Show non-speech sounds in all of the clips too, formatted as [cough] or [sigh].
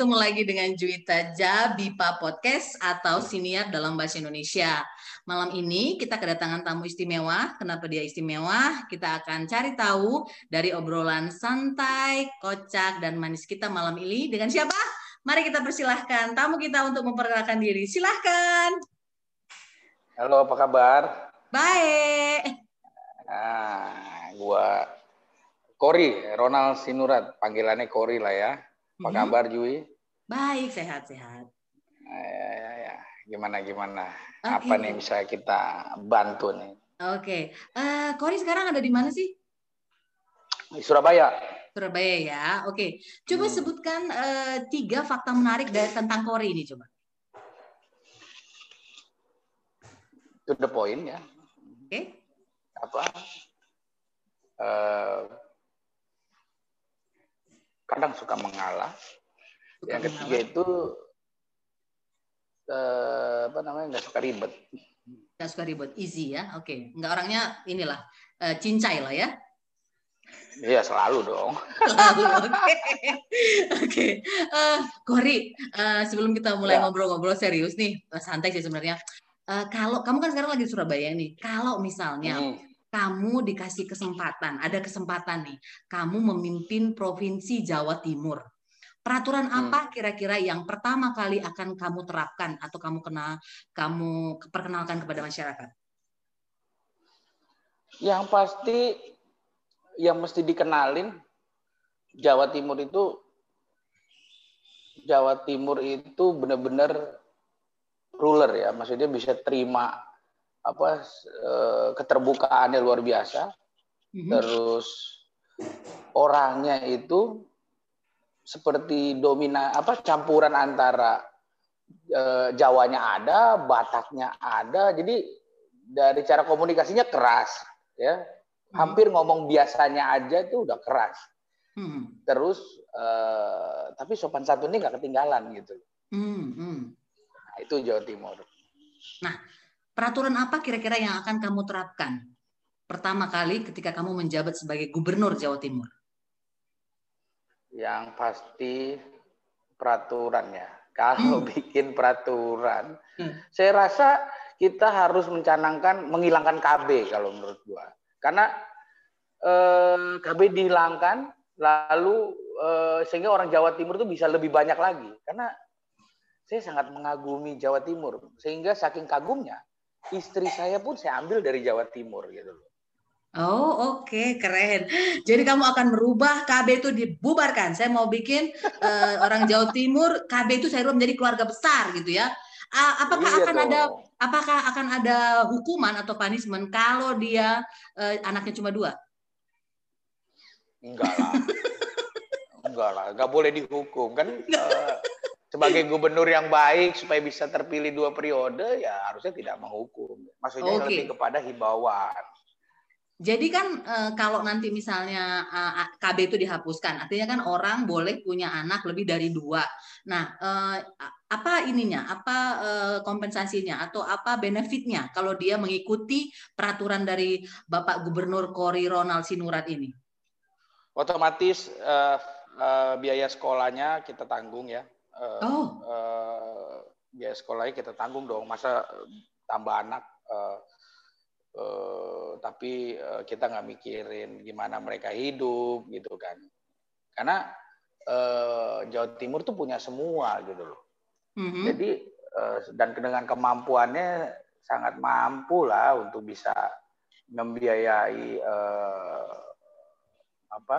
Ketemu lagi dengan Juwita Jabipa Podcast atau Siniar dalam Bahasa Indonesia. Malam ini kita kedatangan tamu istimewa. Kenapa dia istimewa? Kita akan cari tahu dari obrolan santai, kocak, dan manis kita malam ini dengan siapa? Mari kita persilahkan tamu kita untuk memperkenalkan diri. Silahkan. Halo, apa kabar? Baik. Nah, gua Kori, Ronald Sinurat, panggilannya Kori lah ya. Apa Mhm. kabar Jui? Baik, sehat-sehat. Ya, ya, ya. Gimana gimana? Oke. Apa nih bisa kita bantu nih? Oke, Eh, Kori sekarang ada di mana sih? Di Surabaya. Surabaya ya. Oke, coba Hmm. sebutkan eh, tiga fakta menarik dari tentang Kori ini coba. To the point ya. Oke. Apa? Eh, kadang suka mengalah. Suka Yang ketiga mengalah. itu eh, apa namanya nggak suka ribet. Nggak suka ribet, easy ya. Oke, nggak orangnya inilah eh, cincai lah ya. Iya selalu dong. [laughs] Lalu, Oke, oke. Eh, Kori, eh, sebelum kita mulai Ya. ngobrol-ngobrol serius nih, santai sih sebenarnya. Eh, kalau kamu kan sekarang lagi di Surabaya nih, kalau misalnya Hmm. Kamu dikasih kesempatan, ada kesempatan nih, kamu memimpin provinsi Jawa Timur. Peraturan Hmm. apa kira-kira yang pertama kali akan kamu terapkan atau kamu kenal, kamu perkenalkan kepada masyarakat? Yang pasti yang mesti dikenalin Jawa Timur itu Jawa Timur itu benar-benar ruler ya, maksudnya bisa terima apa eh, keterbukaannya luar biasa, Mhm. terus orangnya itu seperti domina apa campuran antara eh, Jawanya ada, Bataknya ada, jadi dari cara komunikasinya keras ya hampir ngomong biasanya aja itu udah keras. Hmm, Terus eh, tapi sopan santunnya nggak ketinggalan gitu. hmm, hmm. Nah, itu Jawa Timur. Peraturan apa kira-kira yang akan kamu terapkan pertama kali ketika kamu menjabat sebagai gubernur Jawa Timur? Yang pasti peraturannya. Kalau Hmm. bikin peraturan, Hmm. saya rasa kita harus mencanangkan menghilangkan KB kalau menurut gua. Karena eh, KB dihilangkan, lalu eh, sehingga orang Jawa Timur itu bisa lebih banyak lagi. Karena saya sangat mengagumi Jawa Timur, sehingga saking kagumnya istri saya pun saya ambil dari Jawa Timur gitu loh. Oh oke keren. Jadi kamu akan merubah KB itu dibubarkan. Saya mau bikin eh, orang Jawa Timur KB itu saya rubah menjadi keluarga besar gitu ya. A- apakah Iya akan ada dong. apakah akan ada hukuman atau punishment kalau dia eh, anaknya cuma dua? Enggak lah. Enggak lah, enggak boleh dihukum kan eh, sebagai gubernur yang baik supaya bisa terpilih dua periode ya harusnya tidak menghukum. Maksudnya Oke. lebih kepada himbauan. Jadi kan eh, kalau nanti misalnya eh, KB itu dihapuskan, artinya kan orang boleh punya anak lebih dari dua. Nah, eh, apa ininya, apa eh, kompensasinya atau apa benefitnya kalau dia mengikuti peraturan dari Bapak Gubernur Kori Ronald Sinurat ini? Otomatis eh, eh, biaya sekolahnya kita tanggung ya. Eh, Oh, eh, biaya sekolahnya kita tanggung dong. Masa tambah anak eh, eh, tapi eh, kita nggak mikirin gimana mereka hidup gitu kan. Karena eh, Jawa Timur tuh punya semua gitu loh. mhm. Jadi eh, dan dengan kemampuannya sangat mampu lah untuk bisa membiayai eh, apa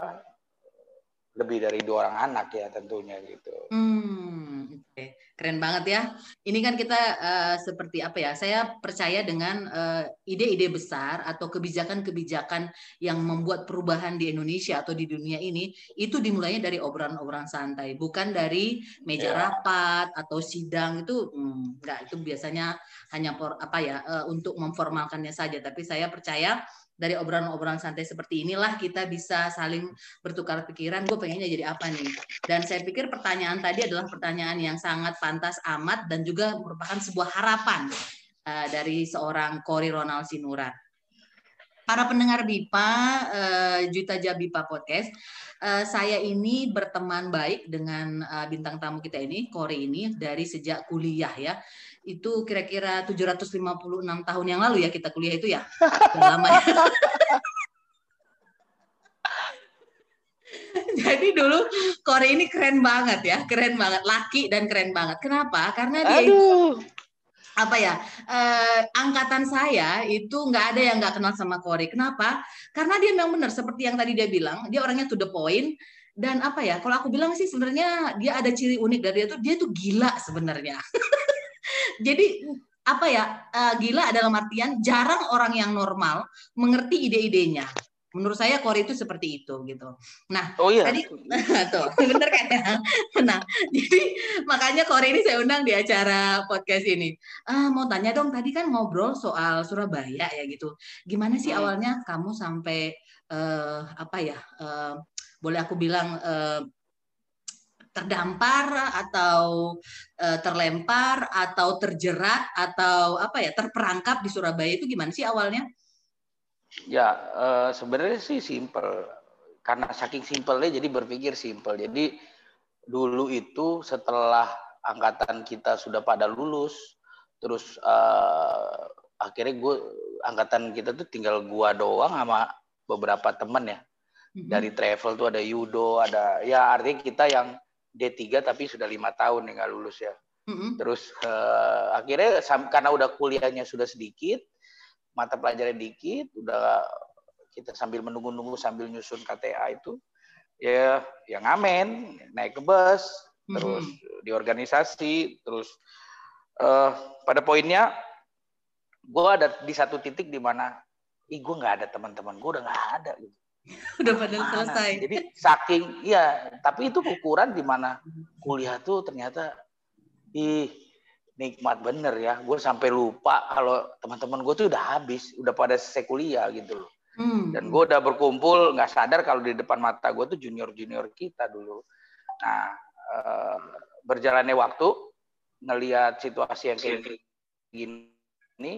lebih dari dua orang anak ya tentunya gitu. Hmm, oke. Keren banget ya. Ini kan kita eh, seperti apa ya? Saya percaya dengan eh, ide-ide besar atau kebijakan-kebijakan yang membuat perubahan di Indonesia atau di dunia ini itu dimulainya dari obrolan-obrolan santai, bukan dari meja Ya. rapat atau sidang itu hmm, enggak itu biasanya hanya por, apa ya eh, untuk memformalkannya saja. Tapi saya percaya dari obrolan-obrolan santai seperti inilah kita bisa saling bertukar pikiran. Gue pengennya jadi apa nih? Dan saya pikir pertanyaan tadi adalah pertanyaan yang sangat pantas amat dan juga merupakan sebuah harapan uh, dari seorang Kori Ronald Sinurat. para pendengar BIPA, uh, Juta Jabipa Podcast, uh, saya ini berteman baik dengan uh, bintang tamu kita ini, Kore ini, dari sejak kuliah ya. Itu kira-kira 756 tahun yang lalu ya kita kuliah itu ya. [laughs] lama ya. Jadi dulu Kore ini keren banget ya, keren banget, laki dan keren banget. Kenapa? Karena dia Aduh. itu apa ya eh, angkatan saya itu nggak ada yang nggak kenal sama Kore. Kenapa? Karena dia memang benar seperti yang tadi dia bilang, dia orangnya to the point dan apa ya? Kalau aku bilang sih sebenarnya dia ada ciri unik dari dia tuh dia tuh gila sebenarnya. [laughs] Jadi apa ya? Uh, gila dalam artian jarang orang yang normal mengerti ide-idenya menurut saya core itu seperti itu gitu. Nah, oh iya. tadi [laughs] tuh bener kan ya? Nah, jadi makanya core ini saya undang di acara podcast ini. Ah, mau tanya dong, tadi kan ngobrol soal Surabaya ya gitu. Gimana sih hmm. awalnya kamu sampai uh, apa ya? Uh, boleh aku bilang uh, terdampar atau uh, terlempar atau terjerat atau apa ya terperangkap di Surabaya itu gimana sih awalnya? Ya, uh, sebenarnya sih simple. Karena saking simpelnya jadi berpikir simple. Jadi dulu itu setelah angkatan kita sudah pada lulus, terus uh, akhirnya gue angkatan kita tuh tinggal gua doang sama beberapa temen ya. Mm-hmm. Dari travel tuh ada Yudo, ada ya artinya kita yang D3 tapi sudah lima tahun nih nggak lulus ya. Mm-hmm. Terus uh, akhirnya karena udah kuliahnya sudah sedikit, mata pelajaran dikit, udah kita sambil menunggu-nunggu sambil nyusun KTA itu, ya yang ngamen, naik ke bus, mm-hmm. terus di organisasi, terus uh, pada poinnya gue ada di satu titik di mana, ih gue nggak ada teman-teman, gue udah nggak ada gitu. [laughs] udah pada selesai. Jadi saking, iya, tapi itu ukuran di mana kuliah tuh ternyata, ih nikmat bener ya. Gue sampai lupa kalau teman-teman gue tuh udah habis, udah pada selesai kuliah gitu loh. Hmm. Dan gue udah berkumpul, nggak sadar kalau di depan mata gue tuh junior-junior kita dulu. Nah, eh, berjalannya waktu, ngelihat situasi yang kayak gini,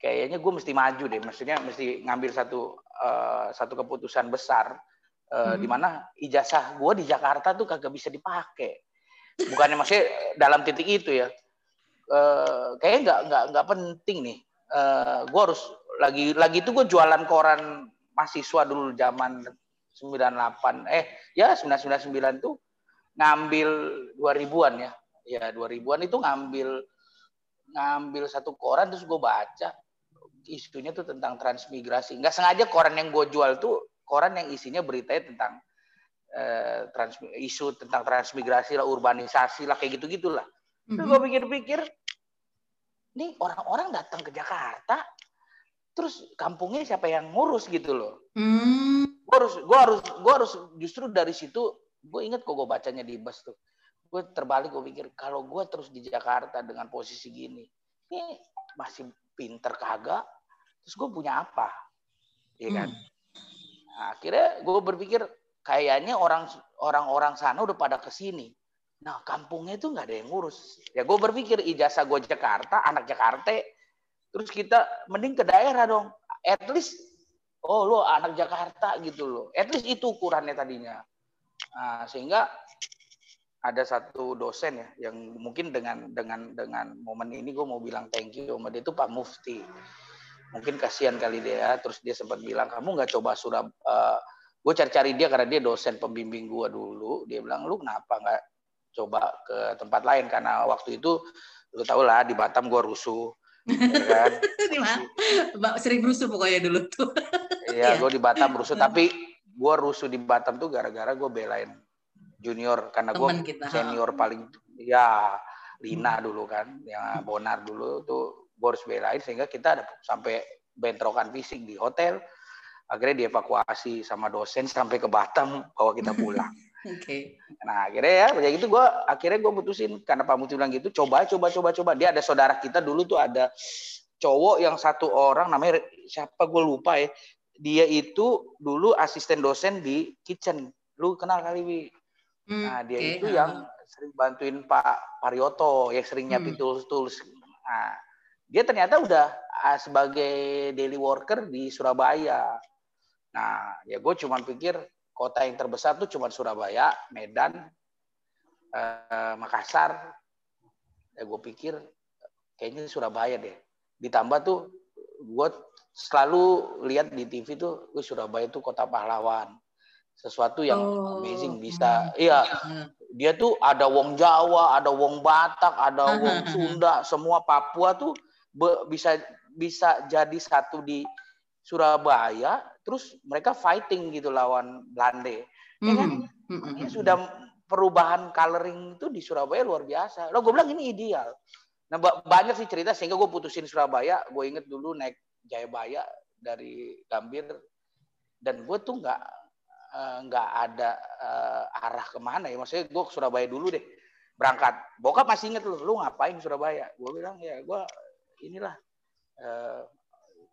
kayaknya gue mesti maju deh. Maksudnya mesti ngambil satu uh, satu keputusan besar, uh, hmm. di mana ijazah gue di Jakarta tuh kagak bisa dipakai. Bukannya maksudnya dalam titik itu ya uh, kayaknya nggak nggak nggak penting nih. Uh, gue harus lagi lagi itu gue jualan koran mahasiswa dulu zaman 98 eh ya 999 tuh ngambil 2000-an ya. Ya 2000-an itu ngambil ngambil satu koran terus gue baca isunya tuh tentang transmigrasi. Nggak sengaja koran yang gue jual tuh koran yang isinya beritanya tentang eh, trans, isu tentang transmigrasi lah, urbanisasi lah, kayak gitu-gitulah. Mm -hmm. Gue pikir-pikir, nih orang-orang datang ke Jakarta, terus kampungnya siapa yang ngurus gitu loh. Mm. Gue harus, gue harus, gue harus justru dari situ, gue inget kok gue bacanya di bus tuh. Gue terbalik, gue pikir kalau gue terus di Jakarta dengan posisi gini, ini masih pinter kagak, terus gue punya apa, ya kan? Mm. Nah, akhirnya gue berpikir kayaknya orang orang-orang sana udah pada ke sini Nah, kampungnya itu nggak ada yang ngurus. Ya gue berpikir ijazah gue Jakarta, anak Jakarta, terus kita mending ke daerah dong. At least, oh lo anak Jakarta gitu loh. At least itu ukurannya tadinya. Nah, sehingga ada satu dosen ya yang mungkin dengan dengan dengan momen ini gue mau bilang thank you sama dia itu Pak Mufti. Mungkin kasihan kali dia, terus dia sempat bilang kamu nggak coba Surab. Uh, gue cari-cari dia karena dia dosen pembimbing gue dulu. Dia bilang lu kenapa nggak coba ke tempat lain? Karena waktu itu lu tau lah di Batam gue rusuh ya kan? [laughs] Sering rusuh pokoknya dulu tuh. Iya gue di Batam rusuh. Tapi gue rusuh di Batam tuh gara-gara gue belain junior. Karena gue senior paling ya Lina dulu kan yang Bonar dulu tuh gue harus belain sehingga kita ada sampai bentrokan fisik di hotel akhirnya dievakuasi sama dosen sampai ke Batam bawa kita pulang [laughs] Oke. Okay. Nah akhirnya ya, kayak gitu gue akhirnya gue putusin karena Pak Muti bilang gitu, coba, coba, coba, coba. Dia ada saudara kita dulu tuh ada cowok yang satu orang namanya siapa gue lupa ya. Dia itu dulu asisten dosen di kitchen. Lu kenal kali Wi? Hmm, nah dia okay. itu yang sering bantuin Pak Parioto, yang sering nyiapin hmm. tools-tools. Nah, dia ternyata udah uh, sebagai daily worker di Surabaya. Nah, ya gue cuma pikir kota yang terbesar tuh cuma Surabaya, Medan, uh, Makassar. Ya gue pikir kayaknya Surabaya deh. Ditambah tuh gue selalu lihat di TV tuh, gue Surabaya tuh kota pahlawan. Sesuatu yang oh. amazing bisa. Iya, dia tuh ada wong Jawa, ada wong Batak, ada wong [laughs] Sunda, semua Papua tuh bisa bisa jadi satu di Surabaya, terus mereka fighting gitu lawan Belanda. Ya kan? Mm-hmm. sudah perubahan coloring itu di Surabaya luar biasa. Lo gue bilang ini ideal. Nah banyak sih cerita sehingga gue putusin Surabaya. Gue inget dulu naik Jayabaya dari Gambir dan gue tuh nggak eh, nggak uh, ada uh, arah ke mana ya. Maksudnya gue ke Surabaya dulu deh berangkat. Bokap masih inget lu, lu ngapain Surabaya? Gue bilang ya gue inilah uh,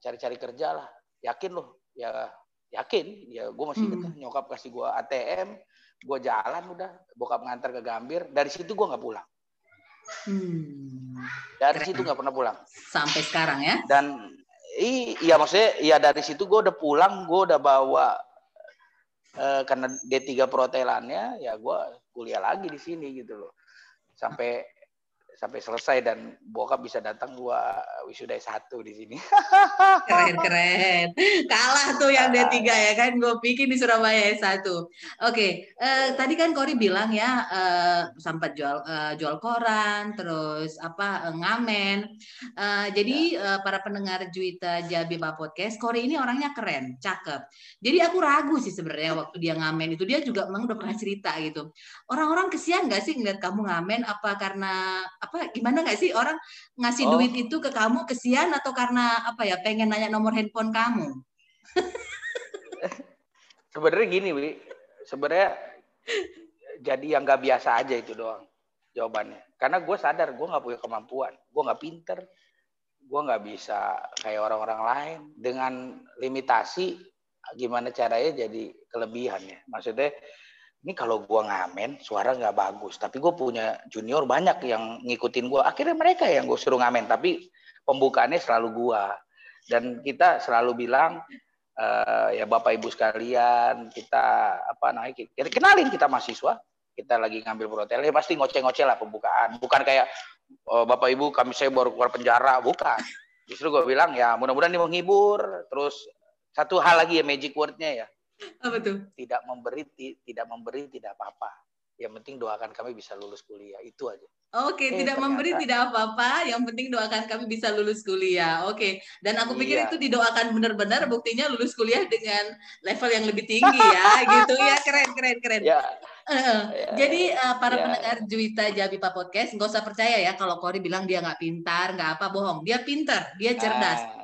cari-cari kerja lah. Yakin loh, ya yakin. Ya gue masih inget hmm. nyokap kasih gue ATM, gue jalan udah bokap ngantar ke Gambir dari situ gue nggak pulang hmm. dari Keren. situ nggak pernah pulang sampai sekarang ya dan iya maksudnya ya dari situ gue udah pulang gue udah bawa eh, karena D3 protelannya ya gue kuliah lagi di sini gitu loh sampai sampai selesai dan bokap bisa datang gua wisuda satu di sini. [laughs] keren [laughs] keren. Kalah tuh yang D3 ya kan gue bikin di Surabaya S1. Oke, okay. uh, eh, tadi kan Kori bilang ya uh, sempat jual uh, jual koran, terus apa uh, ngamen. Uh, jadi uh, para pendengar Juita Jabi Podcast, Kori ini orangnya keren, cakep. Jadi aku ragu sih sebenarnya waktu dia ngamen itu dia juga memang udah pernah cerita gitu. Orang-orang kesian gak sih ngeliat kamu ngamen apa karena apa gimana nggak sih orang ngasih oh. duit itu ke kamu kesian atau karena apa ya pengen nanya nomor handphone kamu? [laughs] Sebenarnya gini, Wi. Sebenarnya jadi yang nggak biasa aja itu doang jawabannya. Karena gue sadar gue nggak punya kemampuan, gue nggak pinter, gue nggak bisa kayak orang-orang lain dengan limitasi gimana caranya jadi kelebihannya. Maksudnya ini kalau gua ngamen suara nggak bagus. Tapi gue punya junior banyak yang ngikutin gua. Akhirnya mereka yang gue suruh ngamen tapi pembukaannya selalu gua. Dan kita selalu bilang uh, ya bapak ibu sekalian kita apa naik kita kenalin kita mahasiswa. Kita lagi ngambil protel ya pasti ngoceh-ngoceh lah pembukaan. Bukan kayak oh, bapak ibu kami saya baru keluar penjara. Bukan. Justru gue bilang ya mudah-mudahan ini menghibur. Terus satu hal lagi ya magic wordnya ya apa tuh? Tidak memberi, tidak memberi tidak apa-apa. Yang penting doakan kami bisa lulus kuliah. Itu aja. Oke, okay, eh, tidak ternyata. memberi tidak apa-apa. Yang penting doakan kami bisa lulus kuliah. Oke, okay. dan aku pikir iya. itu didoakan benar-benar. Buktinya lulus kuliah dengan level yang lebih tinggi ya, gitu ya. Keren, keren, keren. Ya. Uh, ya. Jadi uh, para ya. pendengar Juwita Jabipa Podcast, nggak usah percaya ya kalau Kori bilang dia nggak pintar, nggak apa, bohong. Dia pintar, dia cerdas. Ah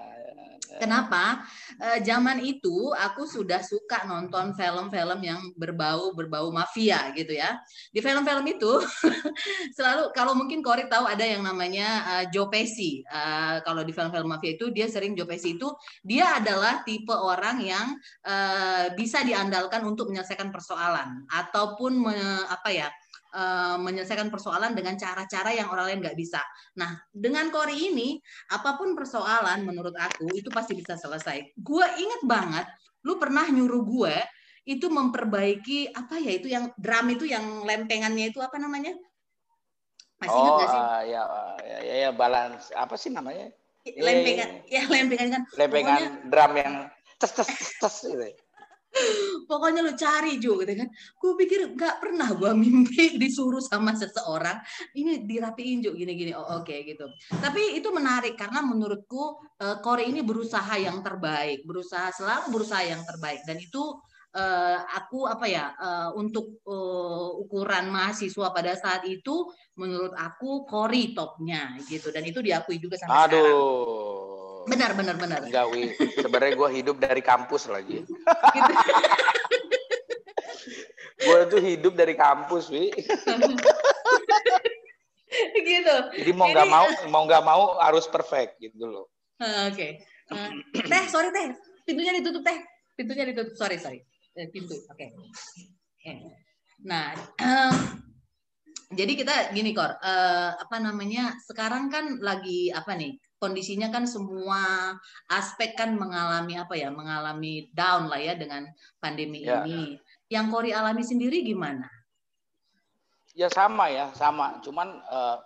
Kenapa? E, zaman itu aku sudah suka nonton film-film yang berbau berbau mafia gitu ya. Di film-film itu [laughs] selalu kalau mungkin Kori tahu ada yang namanya uh, Joe Pesci. Uh, kalau di film-film mafia itu dia sering Joe Pesci itu dia adalah tipe orang yang uh, bisa diandalkan untuk menyelesaikan persoalan ataupun me, apa ya uh, menyelesaikan persoalan dengan cara-cara yang orang lain nggak bisa. Nah, dengan Kori ini, apa pun persoalan menurut aku itu pasti bisa selesai. Gue inget banget, lu pernah nyuruh gue itu memperbaiki apa ya itu yang drum itu yang lempengannya itu apa namanya? Masih oh, ingat sih? Uh, ya, ya, ya, ya, balance apa sih namanya? Lempengan, ya lempengan kan. Lempengan Pokoknya, drum yang tes tes tes gitu. Pokoknya lu cari juga gitu kan. Gue pikir nggak pernah gue mimpi [laughs] disuruh sama seseorang ini dirapiin juga gini-gini. Oh oke okay, gitu. Tapi itu menarik karena menurutku uh, Kore ini berusaha yang terbaik, berusaha selalu berusaha yang terbaik dan itu uh, aku apa ya uh, untuk uh, ukuran mahasiswa pada saat itu menurut aku Kori topnya gitu dan itu diakui juga sampai Aduh. sekarang. Benar, benar, benar. Enggak, Wi. Sebenarnya gue hidup dari kampus lagi. Gitu. gue tuh hidup dari kampus, Wi. gitu. Jadi mau nggak mau, mau nggak mau harus perfect gitu loh. Oke. Okay. Uh, teh, sorry teh, pintunya ditutup teh, pintunya ditutup. Sorry, sorry, eh, pintu. Oke. Okay. Okay. Nah, jadi kita gini kor, uh, apa namanya? Sekarang kan lagi apa nih? Kondisinya kan semua aspek kan mengalami apa ya? Mengalami down lah ya dengan pandemi ya. ini. Yang Kori alami sendiri gimana? Ya sama ya, sama. Cuman uh,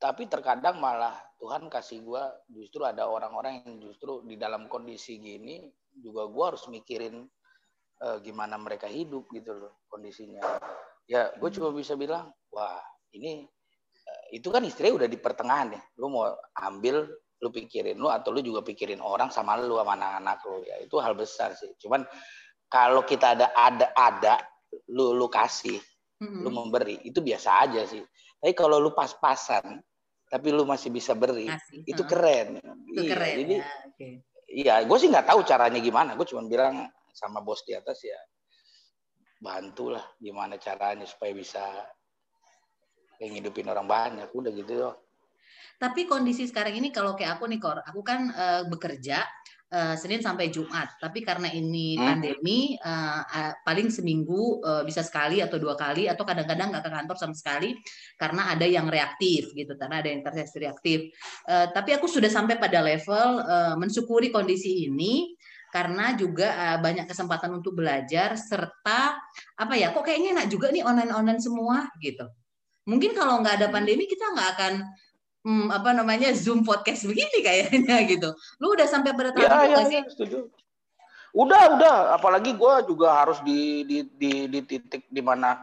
tapi terkadang malah Tuhan kasih gue justru ada orang-orang yang justru di dalam kondisi gini juga gue harus mikirin uh, gimana mereka hidup gitu loh kondisinya. Ya gue cuma bisa bilang, wah ini itu kan istri udah di pertengahan ya. Lu mau ambil, lu pikirin lu atau lu juga pikirin orang sama lu sama anak-anak lu ya itu hal besar sih. Cuman kalau kita ada ada ada lu lu kasih hmm. lu memberi itu biasa aja sih tapi kalau lu pas-pasan tapi lu masih bisa beri Masih, itu keren itu iya, keren jadi ya, okay. iya gue sih nggak tahu caranya gimana gue cuma bilang sama bos di atas ya bantulah gimana caranya supaya bisa ngidupin orang banyak udah gitu loh tapi kondisi sekarang ini kalau kayak aku nih Kor, aku kan uh, bekerja uh, Senin sampai Jumat. Tapi karena ini hmm. pandemi, uh, uh, paling seminggu uh, bisa sekali atau dua kali, atau kadang-kadang nggak ke kantor sama sekali karena ada yang reaktif gitu, karena ada interseksi reaktif. Uh, tapi aku sudah sampai pada level uh, mensyukuri kondisi ini karena juga uh, banyak kesempatan untuk belajar serta apa ya kok kayaknya enak juga nih online online semua gitu mungkin kalau nggak ada hmm. pandemi kita nggak akan hmm, apa namanya Zoom podcast [laughs] begini kayaknya gitu. Lu udah sampai pada tahap ya, ya, sih? Setuju. Udah, udah. Apalagi gue juga harus di di di, di titik di mana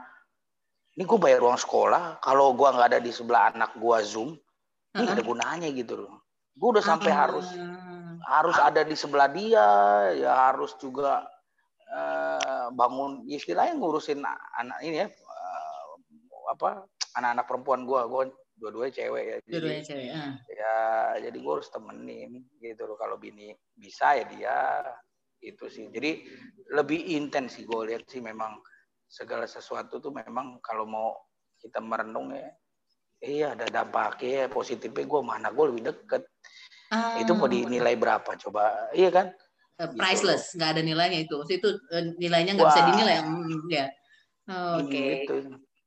ini gue bayar uang sekolah. Kalau gue nggak ada di sebelah anak gue Zoom, ini uh -huh. ada gunanya gitu loh. Gue udah sampai uh -huh. harus harus ada di sebelah dia, ya harus juga uh, bangun istilahnya ngurusin anak ini ya uh, apa anak-anak perempuan gue. Gue dua-duanya cewek ya. Dua-duanya cewek. Uh. Ya, jadi gue harus temenin gitu loh. Kalau bini bisa ya dia itu sih. Jadi lebih intens sih gue lihat sih memang segala sesuatu tuh memang kalau mau kita merenung ya, iya ada dampaknya positifnya gue mana gue lebih deket. Uh, itu mau dinilai berapa coba? Iya kan? Uh, priceless, nggak gitu. ada nilainya itu. Itu uh, nilainya nggak bisa dinilai. Hmm, ya. Oh, Oke. Okay. Gitu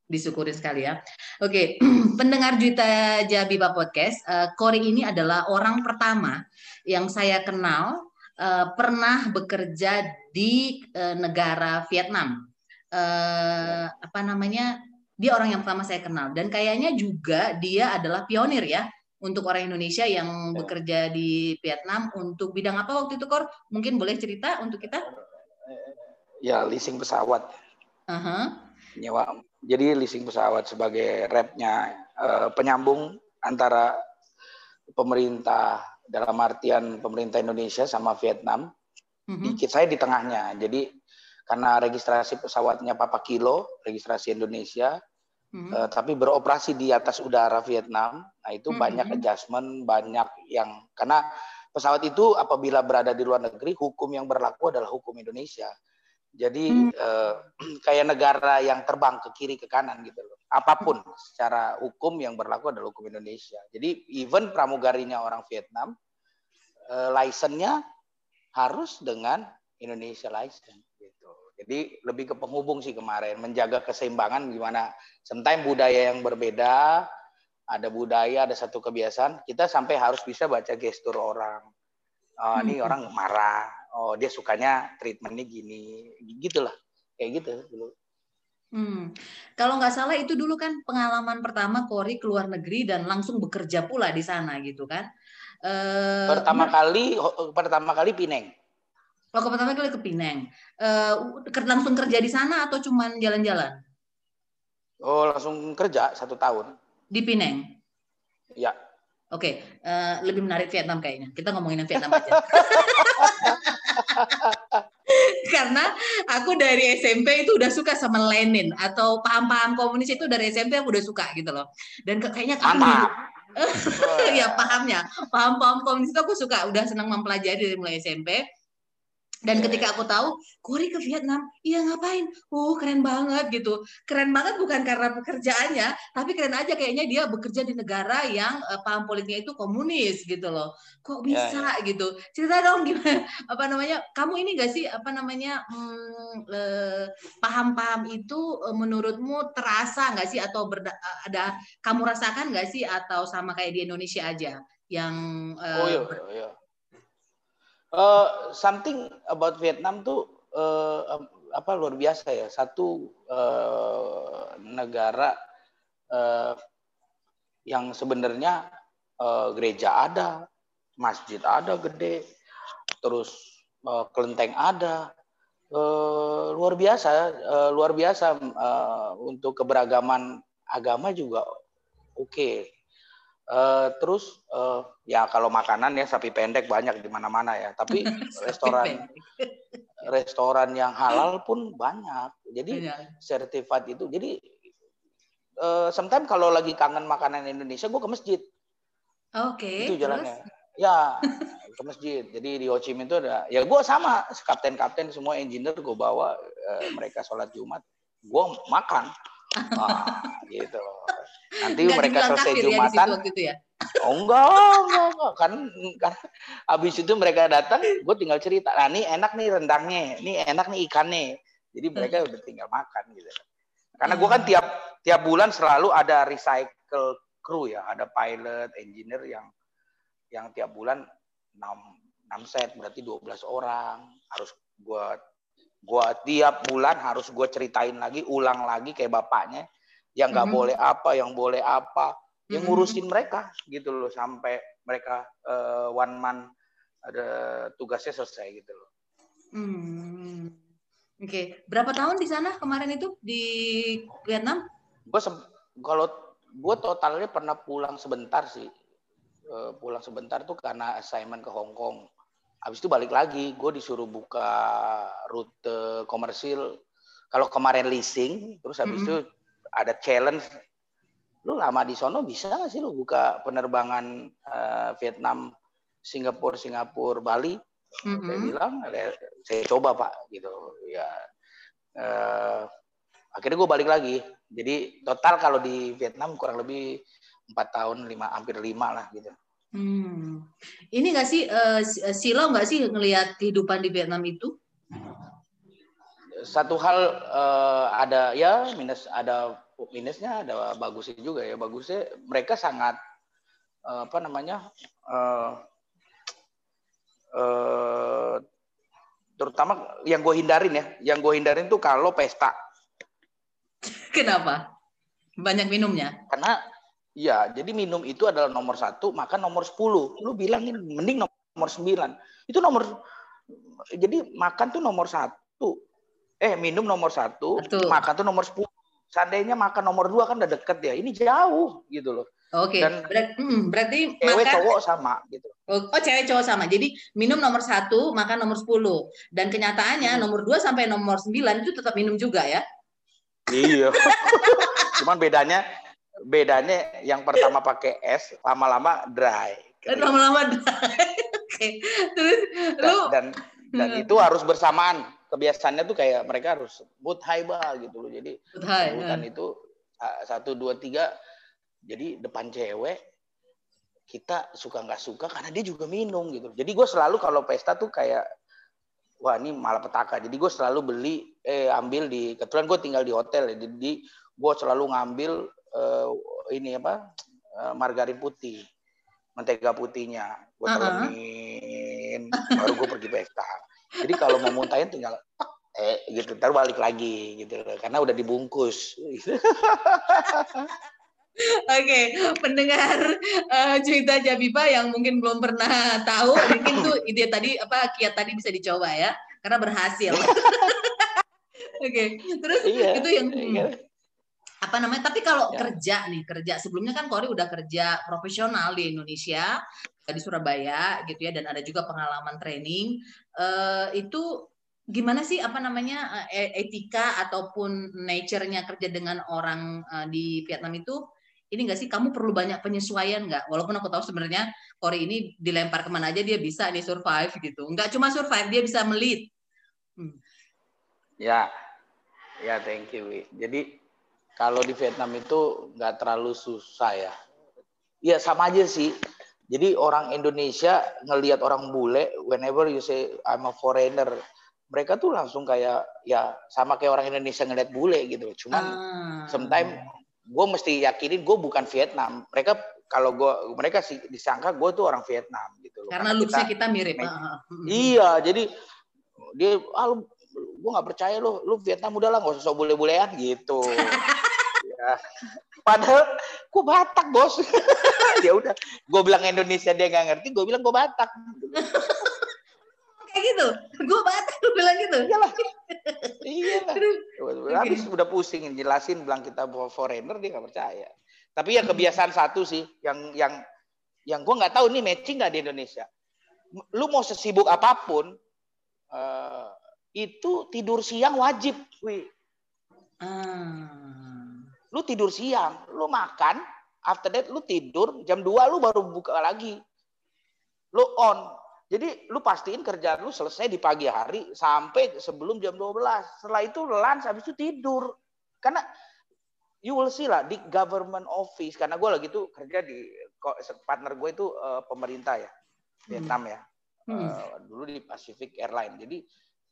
disyukuri sekali ya. Oke, [clears throat] pendengar Juita Jabiba Podcast, uh, Kori ini adalah orang pertama yang saya kenal uh, pernah bekerja di uh, negara Vietnam. Uh, apa namanya? Dia orang yang pertama saya kenal dan kayaknya juga dia adalah pionir ya untuk orang Indonesia yang bekerja di Vietnam untuk bidang apa waktu itu Kor? Mungkin boleh cerita untuk kita? Ya, leasing pesawat. Uh -huh. Nyewa jadi leasing pesawat sebagai repnya uh, penyambung antara pemerintah dalam artian pemerintah Indonesia sama Vietnam. Mm-hmm. Saya di tengahnya. Jadi karena registrasi pesawatnya Papa Kilo, registrasi Indonesia, mm-hmm. uh, tapi beroperasi di atas udara Vietnam. Nah itu mm-hmm. banyak adjustment, banyak yang karena pesawat itu apabila berada di luar negeri, hukum yang berlaku adalah hukum Indonesia. Jadi hmm. eh, [clears throat] kayak negara yang terbang ke kiri ke kanan gitu loh. Apa pun secara hukum yang berlaku adalah hukum Indonesia. Jadi even pramugarinya orang Vietnam, eh, license-nya harus dengan Indonesia license gitu. Jadi lebih ke penghubung sih kemarin, menjaga keseimbangan gimana. Sometimes budaya yang berbeda, ada budaya, ada satu kebiasaan, kita sampai harus bisa baca gestur orang. Oh, ini hmm. orang marah, oh dia sukanya treatmentnya gini gitulah kayak gitu dulu Hmm. Kalau nggak salah itu dulu kan pengalaman pertama Kori keluar negeri dan langsung bekerja pula di sana gitu kan? Uh, pertama kali pertama kali Pineng. Oh, pertama kali ke Pineng. Uh, langsung kerja di sana atau cuman jalan-jalan? Oh, langsung kerja satu tahun. Di Pineng. Ya. Oke, okay. uh, lebih menarik Vietnam kayaknya. Kita ngomongin Vietnam aja. [laughs] [laughs] Karena aku dari SMP itu udah suka sama Lenin atau paham-paham komunis itu dari SMP aku udah suka gitu loh. Dan kayaknya aku [laughs] ya pahamnya, paham-paham komunis itu aku suka, udah senang mempelajari dari mulai SMP. Dan ketika aku tahu Kori ke Vietnam, iya ngapain? Oh keren banget gitu. Keren banget bukan karena pekerjaannya, tapi keren aja kayaknya dia bekerja di negara yang uh, paham politiknya itu komunis gitu loh. Kok ya, bisa ya, ya. gitu? Cerita dong [laughs] gimana? Apa namanya? Kamu ini gak sih apa namanya hmm, eh, paham-paham itu eh, menurutmu terasa nggak sih atau berda, ada kamu rasakan nggak sih atau sama kayak di Indonesia aja yang uh, oh, iya, iya. Uh, something about Vietnam tuh uh, apa luar biasa ya. Satu uh, negara uh, yang sebenarnya uh, gereja ada, masjid ada gede, terus uh, kelenteng ada, uh, luar biasa, uh, luar biasa uh, untuk keberagaman agama juga oke. Okay. Uh, terus uh, ya kalau makanan ya sapi pendek banyak di mana-mana ya. Tapi [laughs] restoran restoran yang halal pun banyak. Jadi sertifikat itu. Jadi uh, sometimes kalau lagi kangen makanan Indonesia, gue ke masjid. Oke. Okay, itu jalannya. Terus? Ya ke masjid. Jadi di Ho Chi Minh itu ada. Ya gue sama kapten-kapten semua engineer gue bawa uh, mereka sholat Jumat. Gue makan. [laughs] Nah, gitu. Nanti enggak mereka selesai ya Jumatan. Ya, ya? Oh enggak, enggak, enggak. Kan, kan habis itu mereka datang, gue tinggal cerita. Nah, ini enak nih rendangnya, ini enak nih ikannya. Jadi mereka udah tinggal makan gitu. Karena gue kan tiap tiap bulan selalu ada recycle crew ya, ada pilot, engineer yang yang tiap bulan 6, 6 set berarti 12 orang harus gue gua tiap bulan harus gue ceritain lagi, ulang lagi kayak bapaknya yang nggak mm -hmm. boleh apa, yang boleh apa, yang mm-hmm. ngurusin mm -hmm. mereka gitu loh sampai mereka uh, one man ada tugasnya selesai gitu loh. Hmm. Oke, okay. berapa tahun di sana kemarin itu di Vietnam? Gue kalau gue totalnya pernah pulang sebentar sih, uh, pulang sebentar tuh karena assignment ke Hong Kong Habis itu balik lagi, gue disuruh buka rute komersil. Kalau kemarin leasing, terus habis mm -hmm. itu ada challenge. Lu lama di sono bisa nggak sih lu buka penerbangan uh, Vietnam, Singapura, Singapura, Bali? Mm -hmm. Saya bilang, saya coba pak, gitu. Ya, uh, akhirnya gue balik lagi. Jadi total kalau di Vietnam kurang lebih empat tahun, lima hampir lima lah gitu. Hmm. Ini nggak sih uh, Silo nggak sih ngelihat kehidupan di Vietnam itu? Satu hal uh, ada ya minus ada minusnya ada bagusnya juga ya bagusnya mereka sangat uh, apa namanya uh, uh, terutama yang gue hindarin ya yang gue hindarin tuh kalau pesta. Kenapa? Banyak minumnya? Karena Iya, jadi minum itu adalah nomor satu, makan nomor sepuluh. Lu bilangin mending nomor sembilan. Itu nomor, jadi makan tuh nomor satu. Eh, minum nomor satu, Betul. makan tuh nomor sepuluh. Seandainya makan nomor dua kan udah deket ya. Ini jauh gitu loh. Oke. Okay. Dan Ber hmm, berarti cewek makan, cowok sama gitu. Oh, oh, cewek cowok sama. Jadi minum nomor satu, makan nomor sepuluh. Dan kenyataannya hmm. nomor dua sampai nomor sembilan itu tetap minum juga ya? Iya. [laughs] Cuman bedanya bedanya yang pertama pakai es, lama-lama dry. Lama-lama dry. [laughs] Oke. Terus dan, lu dan dan itu harus bersamaan. Kebiasaannya tuh kayak mereka harus but high ba gitu loh. Jadi sebutan ya. itu satu dua tiga. Jadi depan cewek kita suka nggak suka karena dia juga minum gitu. Jadi gue selalu kalau pesta tuh kayak wah ini malah petaka. Jadi gue selalu beli eh ambil di kebetulan gue tinggal di hotel ya. Jadi gue selalu ngambil uh, ini apa uh, margarin putih mentega putihnya gue uh -huh. baru gue pergi pesta jadi kalau mau muntahin tinggal eh gitu ntar balik lagi gitu karena udah dibungkus [laughs] Oke, okay, pendengar uh, cerita Jabiba yang mungkin belum pernah tahu, mungkin tuh ide tadi apa kiat tadi bisa dicoba ya, karena berhasil. [laughs] Oke, okay. terus iya, itu yang iya apa namanya tapi kalau ya. kerja nih kerja sebelumnya kan Kori udah kerja profesional di Indonesia di Surabaya gitu ya dan ada juga pengalaman training uh, itu gimana sih apa namanya eh, e, etika ataupun nature-nya kerja dengan orang uh, di Vietnam itu ini nggak sih kamu perlu banyak penyesuaian nggak? Walaupun aku tahu sebenarnya Kori ini dilempar ke mana aja dia bisa nih survive gitu. Nggak cuma survive, dia bisa melit. Hmm. Ya, ya thank you. Jadi kalau di Vietnam itu nggak terlalu susah ya. Ya sama aja sih. Jadi orang Indonesia ngelihat orang bule, whenever you say I'm a foreigner, mereka tuh langsung kayak ya sama kayak orang Indonesia ngeliat bule gitu. Cuman ah. sometimes gue mesti yakinin gue bukan Vietnam. Mereka kalau gue mereka sih disangka gue tuh orang Vietnam gitu loh. Karena, Karena looksnya kita, kita mirip. Iya, jadi dia ah lu, gue nggak percaya lo, lu Vietnam udah lah nggak usah bule-bulean gitu. [laughs] ya. [laughs] Padahal gue Batak bos. [laughs] ya udah, gue bilang Indonesia dia nggak ngerti, gue bilang gue Batak. [laughs] Kayak gitu, gue Batak, gue bilang gitu. Iyalah. iya lah. Habis okay. udah pusing jelasin bilang kita foreigner dia nggak percaya. Tapi ya kebiasaan satu sih yang yang yang gue nggak tahu nih matching nggak di Indonesia. Lu mau sesibuk apa pun uh, itu tidur siang wajib, wi. Hmm. Lu tidur siang, lu makan, after that lu tidur jam 2 lu baru buka lagi. Lu on, jadi lu pastiin kerjaan lu selesai di pagi hari sampai sebelum jam 12. Setelah itu lunch habis itu tidur. Karena you will see lah di government office karena gue lagi tuh kerja di partner gue itu uh, pemerintah ya Vietnam ya. Hmm. Uh, dulu di Pacific Airline. Jadi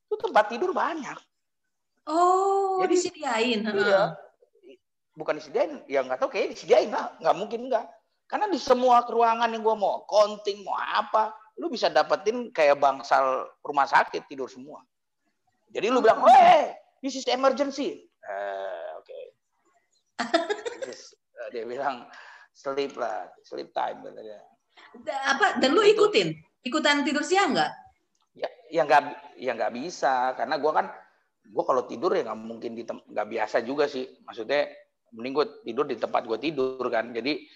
itu tempat tidur banyak. Oh, Jadi, disediain. Iya. Bukan disediain, ya nggak tahu kayak disediain lah, nggak mungkin nggak. Karena di semua ruangan yang gue mau, counting mau apa, lu bisa dapetin kayak bangsal rumah sakit tidur semua. Jadi lu bilang, "Eh, this is emergency." Uh, oke. [laughs] Okay. Eh, dia bilang sleep lah, sleep time katanya. Apa dan lu ikutin? Ikutan tidur siang nggak? Ya, ya nggak, ya nggak bisa karena gua kan, gua kalau tidur ya nggak mungkin di nggak biasa juga sih. Maksudnya mending gue tidur di tempat gue tidur kan. Jadi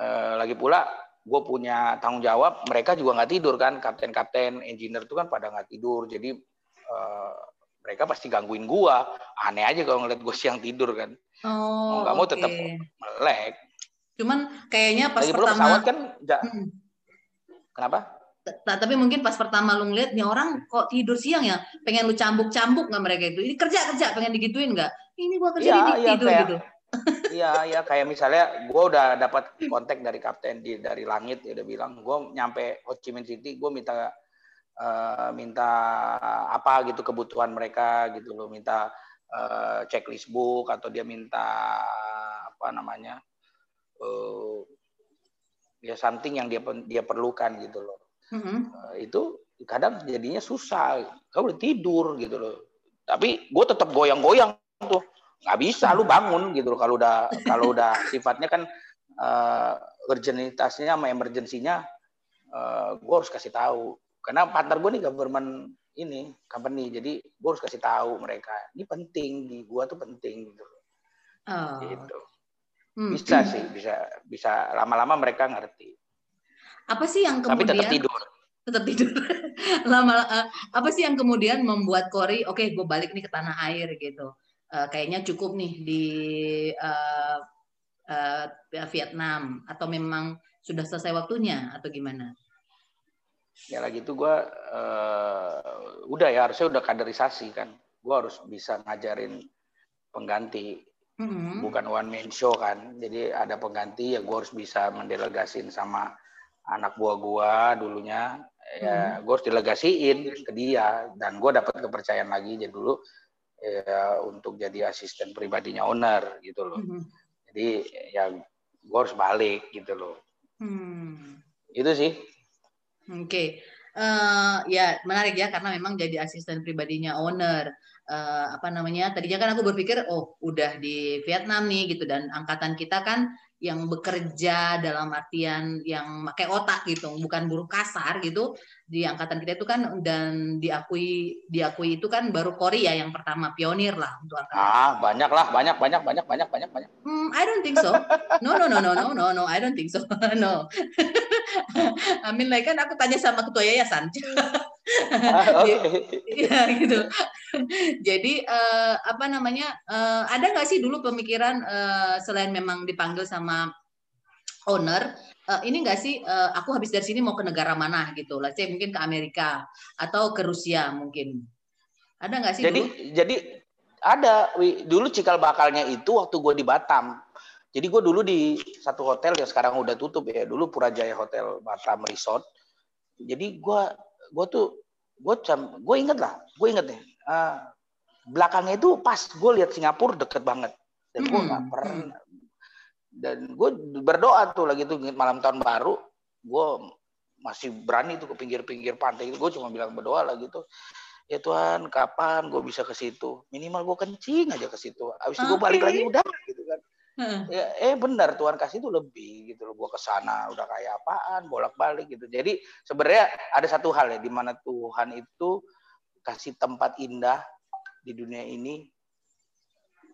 eh, lagi pula gue punya tanggung jawab mereka juga nggak tidur kan. Kapten-kapten engineer itu kan pada nggak tidur. Jadi uh, mereka pasti gangguin gue aneh aja kalau ngeliat gue siang tidur kan. Oh, nggak mau okay. tetap melek. Cuman kayaknya pas Lagi pertama pesawat kan hmm. kenapa? Nah, tapi mungkin pas pertama lu ngeliat nih orang kok tidur siang ya? Pengen lu cambuk-cambuk nggak mereka itu? Ini kerja kerja pengen digituin nggak? Ini gua kerja ya, di, ya, tidur kayak, gitu Iya, iya kayak misalnya gue udah dapat kontak dari kapten di dari langit dia udah bilang gue nyampe Ho Chi Minh City gue minta uh, minta apa gitu kebutuhan mereka gitu loh minta uh, checklist book atau dia minta apa namanya uh, ya something yang dia dia perlukan gitu loh. Mm-hmm. uh, itu kadang jadinya susah kau udah tidur gitu loh. Tapi gue tetap goyang-goyang tuh nggak bisa lu bangun gitu loh. Kalau udah kalau udah [laughs] sifatnya kan uh, urgenitasnya sama emergensinya uh, eh, gue harus kasih tahu. Karena partner gue nih government ini company jadi gue harus kasih tahu mereka ini penting di gue tuh penting gitu oh. gitu. Hmm. bisa sih bisa bisa lama-lama mereka ngerti. Apa sih yang kemudian tapi tetap tidur. Tetap tidur. [laughs] Lama uh, apa sih yang kemudian membuat Kori oke okay, gue balik nih ke tanah air gitu uh, kayaknya cukup nih di uh, uh, Vietnam atau memang sudah selesai waktunya atau gimana? Ya lagi itu gue uh, udah ya harusnya udah kaderisasi kan. Gue harus bisa ngajarin pengganti, mm-hmm. bukan one man show kan. Jadi ada pengganti ya gue harus bisa mendelegasin sama anak buah gue dulunya. Ya mm-hmm. gue harus delegasiin ke dia dan gue dapat kepercayaan lagi jadi dulu ya untuk jadi asisten pribadinya owner gitu loh. Mm -hmm. Jadi ya gue harus balik gitu loh. Hmm. Itu sih. Oke. Okay. Uh, eh, ya menarik ya karena memang jadi asisten pribadinya owner. Uh, apa namanya? Tadinya kan aku berpikir oh udah di Vietnam nih gitu dan angkatan kita kan yang bekerja dalam artian yang pakai otak gitu, bukan buruh kasar gitu. Di angkatan kita itu kan dan diakui diakui itu kan baru Korea yang pertama pionir lah untuk angkatan. Ah, banyak lah, banyak banyak banyak banyak banyak banyak. Hmm, I don't think so. No no no no no no no, I don't think so. [laughs] no. [laughs] Mean like kan aku tanya sama ketua yayasan. [laughs] Ah, okay. ya gitu. Jadi uh, apa namanya? Uh, ada nggak sih dulu pemikiran uh, selain memang dipanggil sama owner, uh, ini nggak sih uh, aku habis dari sini mau ke negara mana gitu? Lah, saya mungkin ke Amerika atau ke Rusia mungkin. Ada nggak sih jadi, dulu? Jadi ada. Dulu cikal bakalnya itu waktu gue di Batam. Jadi gue dulu di satu hotel yang sekarang udah tutup ya. Dulu Purajaya Hotel Batam Resort. Jadi gue gue tuh gue gue inget lah, gue inget nih. Uh, belakangnya itu pas gue lihat Singapura deket banget dan gue nggak hmm. pernah dan gue berdoa tuh lagi tuh malam tahun baru gue masih berani tuh ke pinggir-pinggir pantai itu gue cuma bilang berdoa lah gitu ya Tuhan kapan gue bisa ke situ minimal gue kencing aja ke situ abis itu gue balik lagi udah ya eh benar Tuhan kasih itu lebih gitu loh. Gue ke sana udah kayak apaan bolak-balik gitu. Jadi sebenarnya ada satu hal ya di mana Tuhan itu kasih tempat indah di dunia ini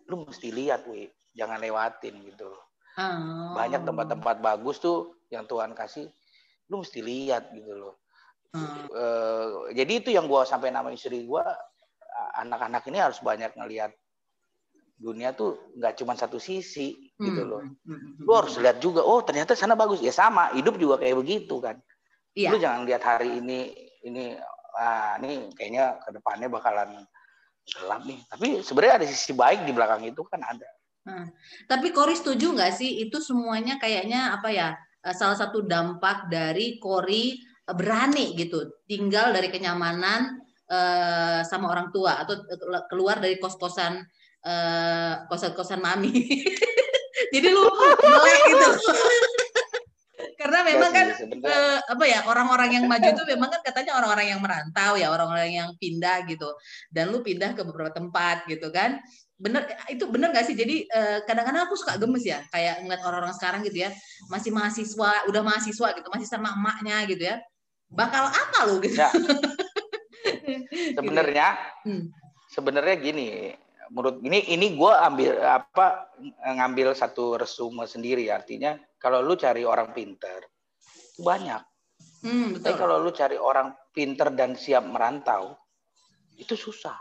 lu mesti lihat wi. Jangan lewatin gitu loh. Oh. banyak tempat-tempat bagus tuh yang Tuhan kasih lu mesti lihat gitu loh. Hmm. Uh, jadi itu yang gue sampai nama istri gue anak-anak ini harus banyak ngelihat dunia tuh nggak cuma satu sisi gitu hmm. gitu loh. Hmm. Lu harus lihat juga, oh ternyata sana bagus. Ya sama, hidup juga kayak begitu kan. Iya. Lu jangan lihat hari ini ini ah ini kayaknya ke depannya bakalan gelap nih. Tapi sebenarnya ada sisi baik di belakang itu kan ada. Hmm. Tapi Kori setuju nggak sih itu semuanya kayaknya apa ya eh, salah satu dampak dari Kori eh, berani gitu tinggal dari kenyamanan uh, sama orang tua atau keluar dari kos-kosan uh, kosan-kosan mami. [laughs] Jadi lu melek gitu. [laughs] Karena memang kan uh, apa ya orang-orang yang maju itu memang kan katanya orang-orang yang merantau ya orang-orang yang pindah gitu. Dan lu pindah ke beberapa tempat gitu kan. Bener itu bener gak sih? Jadi kadang-kadang uh, aku suka gemes ya kayak ngeliat orang-orang sekarang gitu ya masih mahasiswa, udah mahasiswa gitu masih sama emaknya gitu ya. Bakal apa lu gitu? Ya. [laughs] Sebenarnya hmm. sebenarnya gini, menurut ini ini gue ambil apa ngambil satu resume sendiri. Artinya kalau lu cari orang pinter banyak. Hmm, betul. tapi kalau lu cari orang pinter dan siap merantau itu susah.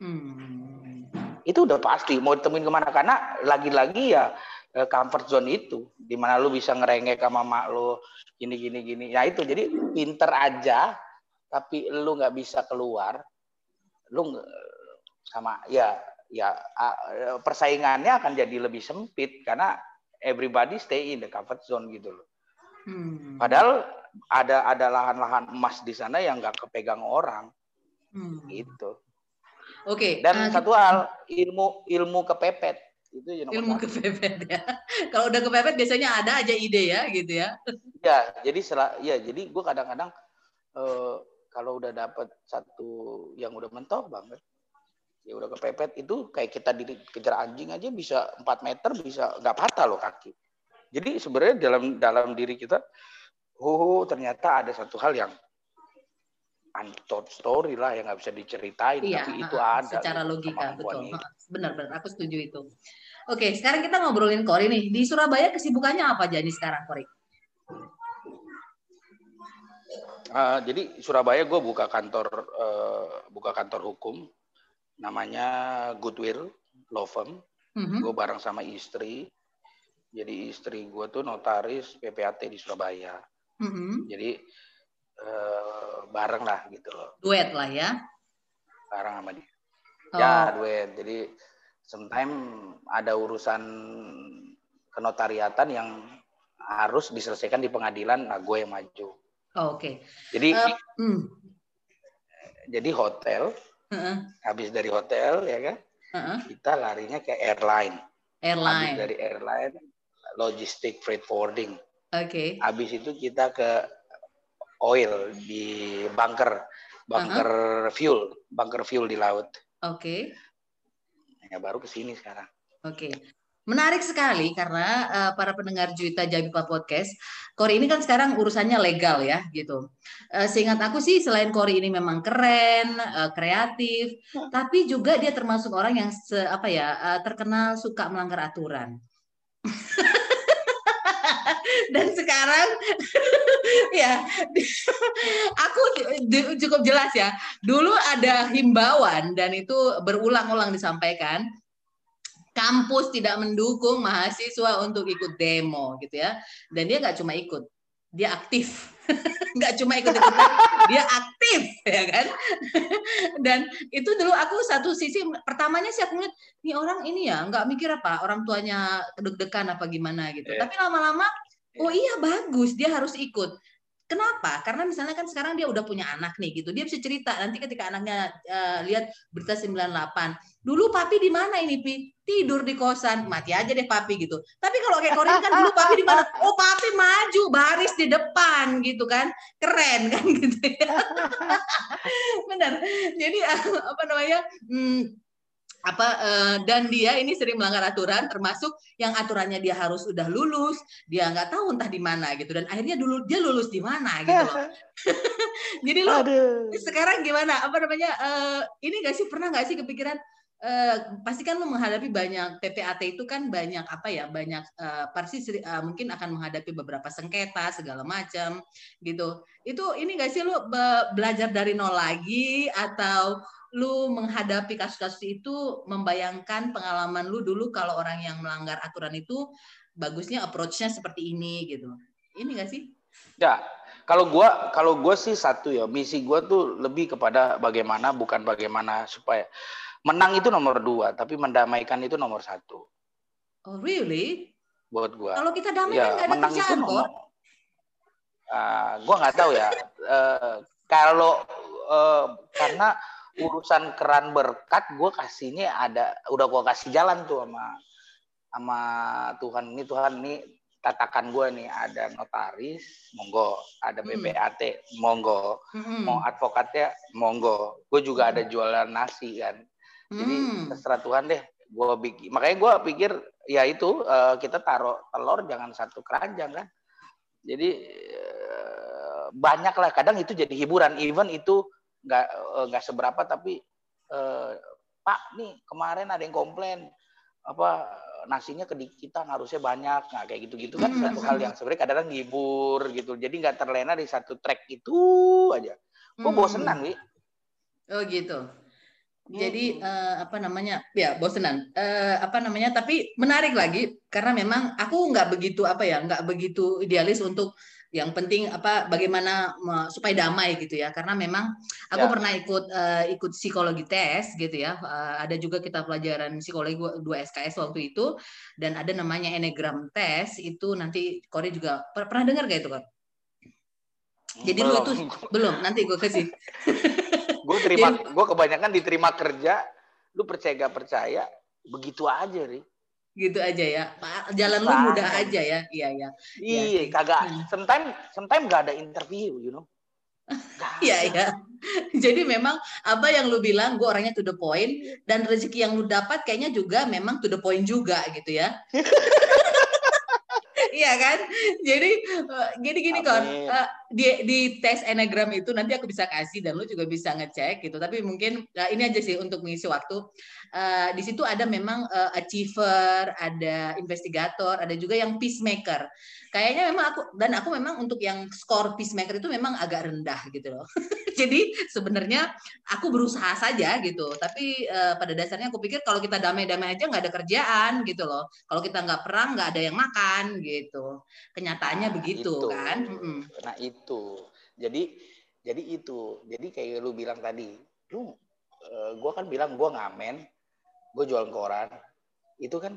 Hmm. itu udah pasti mau ditemuin ke mana. Karena lagi-lagi ya eh, comfort zone itu di mana lu bisa ngerengek sama mak lu gini gini gini. Ya itu. Jadi pinter aja tapi lu nggak bisa keluar lu sama ya ya persaingannya akan jadi lebih sempit karena everybody stay in the comfort zone gitu loh. Hmm. Padahal ada ada lahan-lahan emas di sana yang nggak kepegang orang. Hmm. Gitu. Oke. Okay. Dan uh, satu hal ilmu ilmu kepepet itu yang ilmu satu. kepepet ya. [laughs] Kalau udah kepepet biasanya ada aja ide ya gitu ya. [laughs] Ya jadi setelah ya jadi gue kadang-kadang uh, kalau udah dapat satu yang udah mentok banget ya udah kepepet itu kayak kita dikejar anjing aja bisa 4 meter bisa nggak patah loh kaki. Jadi sebenarnya dalam dalam diri kita, oh ternyata ada satu hal yang untold story lah yang nggak bisa diceritain, iya, tapi itu uh, ada. Secara logika betul. Benar-benar aku setuju itu. Oke, sekarang kita ngobrolin Kori nih. Di Surabaya kesibukannya apa jadi sekarang Kori? Uh, jadi Surabaya gue buka kantor uh, buka kantor hukum namanya Goodwill Law Firm. Mm-hmm. Gue bareng sama istri. Jadi istri gue tuh notaris PPAT di Surabaya. Mm-hmm. Jadi uh, bareng lah gitu loh. Duet lah ya. Bareng sama dia. Oh. Ya duet. Jadi sometimes ada urusan kenotariatan yang harus diselesaikan di pengadilan, nah gue yang maju. Oh, Oke. Okay. Jadi, uh, mm. jadi hotel Uh-uh. Habis dari hotel ya kan, uh-uh. kita larinya ke airline. Airline. Habis dari airline, logistik freight forwarding. Oke. Okay. Habis itu kita ke oil di bunker, bunker uh-huh. fuel, bunker fuel di laut. Oke. Okay. Ya baru ke sini sekarang. Oke. Okay. Menarik sekali karena uh, para pendengar Juita Jabipa Podcast, Kori ini kan sekarang urusannya legal ya gitu. Uh, seingat aku sih selain Kori ini memang keren, uh, kreatif, tapi juga dia termasuk orang yang se, apa ya uh, terkenal suka melanggar aturan. [laughs] dan sekarang [laughs] ya [laughs] aku cukup jelas ya. Dulu ada himbauan dan itu berulang-ulang disampaikan kampus tidak mendukung mahasiswa untuk ikut demo gitu ya. Dan dia nggak cuma ikut, dia aktif. [laughs] nggak cuma ikut ikutan, dia aktif ya kan. [laughs] Dan itu dulu aku satu sisi pertamanya sih aku ngeliat nih orang ini ya nggak mikir apa orang tuanya deg-degan apa gimana gitu. Yeah. Tapi lama-lama oh iya bagus dia harus ikut Kenapa? Karena misalnya kan sekarang dia udah punya anak nih gitu. Dia bisa cerita nanti ketika anaknya uh, lihat berita 98. Dulu papi di mana ini, Pi? Tidur di kosan. Mati aja deh papi gitu. Tapi kalau kayak Korin kan dulu papi di mana? Oh, papi maju baris di depan gitu kan. Keren kan [laughs] gitu ya. Benar. Jadi apa namanya? Hmm, apa uh, dan dia ini sering melanggar aturan termasuk yang aturannya dia harus udah lulus dia nggak tahu entah di mana gitu dan akhirnya dulu dia lulus di mana gitu loh. [laughs] Jadi lo sekarang gimana? Apa namanya uh, ini gak sih pernah nggak sih kepikiran Uh, pasti kan lo menghadapi banyak PPAT itu kan banyak apa ya banyak uh, pasti uh, mungkin akan menghadapi beberapa sengketa segala macam gitu. Itu ini gak sih lo be belajar dari nol lagi atau lu menghadapi kasus-kasus itu membayangkan pengalaman lu dulu kalau orang yang melanggar aturan itu bagusnya approach-nya seperti ini gitu. Ini gak sih? Ya, kalau gua kalau gua sih satu ya, misi gua tuh lebih kepada bagaimana bukan bagaimana supaya menang itu nomor dua, tapi mendamaikan itu nomor satu. Oh really? Buat gua. Kalau kita damai ya, kan gak ada menang kerjaan itu nomor, uh, gua nggak tahu ya. Uh, kalau uh, karena urusan keran berkat gue kasihnya ada udah gue kasih jalan tuh sama sama Tuhan. Ini Tuhan ini tatakan gue nih ada notaris monggo ada BPAT hmm. monggo. Hmm. mau advokatnya monggo. Gue juga ada jualan nasi kan. Jadi hmm. terserah Tuhan deh gue bikin makanya gue pikir ya itu uh, kita taruh telur jangan satu keranjang kan. Jadi uh, banyak lah kadang itu jadi hiburan. Even itu nggak eh, nggak seberapa tapi eh, Pak nih kemarin ada yang komplain apa nasinya kedikitan harusnya banyak. Nah kayak gitu-gitu kan hmm. satu hal yang sebenarnya kadang-kadang ngibur gitu. Jadi nggak terlena di satu track itu aja. Gue hmm. bosenan wi. Oh gitu jadi uh, apa namanya ya bosenan. Uh, apa namanya tapi menarik lagi karena memang aku nggak begitu apa ya nggak begitu idealis untuk yang penting apa bagaimana supaya damai gitu ya. Karena memang aku ya. pernah ikut uh, ikut psikologi tes gitu ya. Uh, ada juga kita pelajaran psikologi dua SKS waktu itu. Dan ada namanya enegram tes itu nanti Kori juga pernah dengar gak itu kan jadi belum. lu itu belum nanti gue kasih [laughs] gue terima gue kebanyakan diterima kerja lu percaya gak percaya begitu aja ri. Gitu aja ya. Jalan lu mudah aja ya. Iya ya iya kagak. Hmm. sometimes sometimes gak ada interview you know. [laughs] Iya ya. Jadi memang apa yang lu bilang, gue orangnya to the point dan rezeki yang lu dapat kayaknya juga memang to the point juga gitu ya. [laughs] Iya kan? Jadi uh, gini gini kon uh, di di tes enagram itu nanti aku bisa kasih dan lu juga bisa ngecek gitu. Tapi mungkin uh, ini aja sih untuk mengisi waktu. Uh, di situ ada memang uh, achiever, ada investigator, ada juga yang peacemaker kayaknya memang aku dan aku memang untuk yang skor peacemaker itu memang agak rendah gitu loh. [laughs] Jadi sebenarnya aku berusaha saja gitu. Tapi uh, pada dasarnya aku pikir kalau kita damai-damai aja nggak ada kerjaan gitu loh. Kalau kita nggak perang nggak ada yang makan gitu. Kenyataannya nah, begitu itu. kan. Nah itu. Jadi jadi itu. Jadi kayak lu bilang tadi, lu uh, eh, gue kan bilang gue ngamen, gue jual koran, itu kan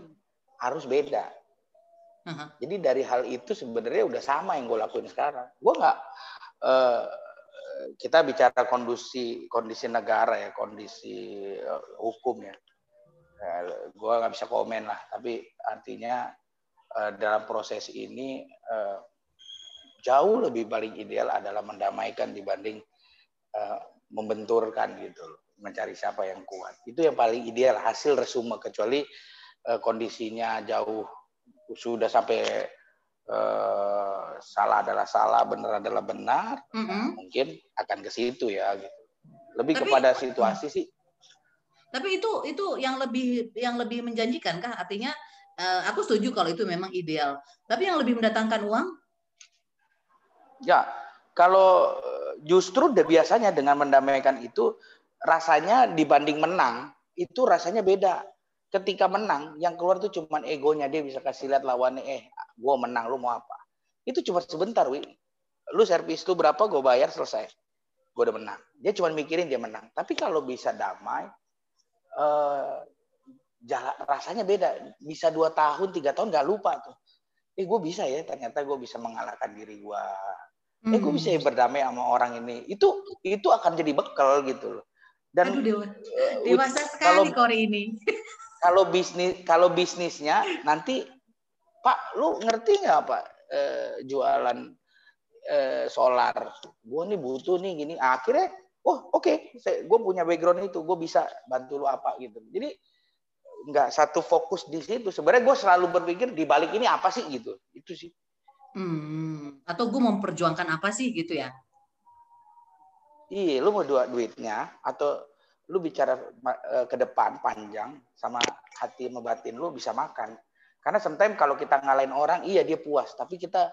harus beda Uh-huh. Jadi dari hal itu sebenarnya udah sama yang gue lakuin sekarang. Gue nggak uh, kita bicara kondisi kondisi negara ya, kondisi uh, hukum ya. Uh, gue nggak bisa komen lah, tapi artinya dalam proses ini uh, jauh lebih paling ideal adalah mendamaikan dibanding uh, membenturkan gitu, mencari siapa yang kuat. Itu yang paling ideal hasil resume kecuali kondisinya jauh sudah sampai uh, salah adalah salah, benar adalah benar, mm -hmm. mungkin akan ke situ ya gitu. Lebih tapi, kepada situasi sih. Tapi itu itu yang lebih yang lebih menjanjikan kah? Artinya uh, aku setuju kalau itu memang ideal. Tapi yang lebih mendatangkan uang? Ya, kalau justru udah biasanya dengan mendamaikan itu rasanya dibanding menang itu rasanya beda. Ketika menang, yang keluar tuh cuma egonya dia bisa kasih lihat lawannya, eh, gue menang, lu mau apa? Itu cuma sebentar, wi. Lu servis lu berapa, gue bayar selesai. Gue udah menang. Dia cuma mikirin dia menang. Tapi kalau bisa damai, eh, jalan, rasanya beda. Bisa dua tahun, tiga tahun nggak lupa tuh. Eh, gue bisa ya. Ternyata gue bisa mengalahkan diri gue. Eh, gue bisa ya berdamai sama orang ini. Itu itu akan jadi bekal gitu loh. Dan Aduh, dewa, eh, dewasa sekali kalau, Kori ini. [laughs] Kalau bisnis kalau bisnisnya nanti Pak, lu ngerti nggak Pak eh, jualan eh, solar? Gue nih butuh nih gini. Akhirnya, oh oke, okay. gue punya background itu, gue bisa bantu lu apa gitu. Jadi nggak satu fokus di situ. Sebenarnya gue selalu berpikir di balik ini apa sih gitu. Itu sih. Hmm. Atau gue memperjuangkan apa sih gitu ya? Iya, lu mau dua duitnya atau lu bicara uh, ke depan panjang sama hati sama batin lu bisa makan. Karena sometimes kalau kita ngalahin orang, iya dia puas, tapi kita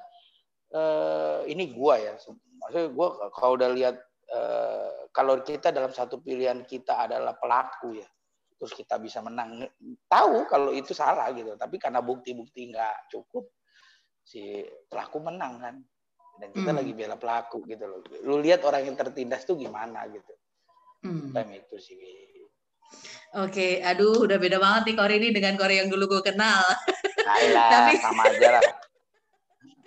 uh, ini gua ya. Maksudnya gua kalau udah lihat uh, kalau kita dalam satu pilihan kita adalah pelaku ya, terus kita bisa menang, tahu kalau itu salah gitu, tapi karena bukti-bukti nggak cukup, si pelaku menang kan dan kita hmm. lagi bela pelaku gitu loh. Lu lihat orang yang tertindas tuh gimana gitu. Hmm. Time itu sih. Oke, okay. aduh udah beda banget nih Kori ini dengan Kori yang dulu gue kenal. Ayolah, [laughs] tapi sama aja lah.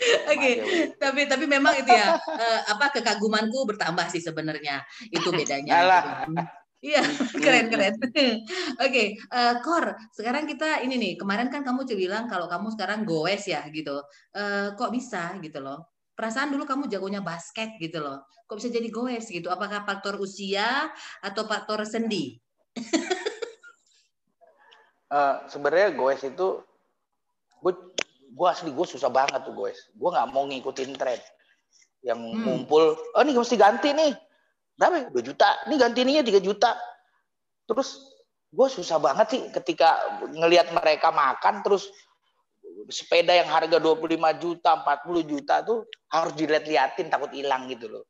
[laughs] Oke, okay. tapi tapi memang itu ya uh, apa kekagumanku bertambah sih sebenarnya itu bedanya. Gitu. Iya, [laughs] keren keren. [laughs] Oke, okay, uh, eh, Kor, sekarang kita ini nih kemarin kan kamu bilang kalau kamu sekarang goes ya gitu. Uh, kok bisa gitu loh? perasaan dulu kamu jagonya basket gitu loh. Kok bisa jadi goes gitu? Apakah faktor usia atau faktor sendi? uh, [laughs] Sebenarnya goes itu gue gue asli gue susah banget tuh goes. Gue nggak mau ngikutin tren yang hmm. ngumpul. Oh ini mesti ganti nih. Berapa? Dua juta. Ini ganti ininya tiga juta. Terus gue susah banget sih ketika ngelihat mereka makan terus sepeda yang harga 25 juta, 40 juta tuh harus dilihat-liatin takut hilang gitu loh.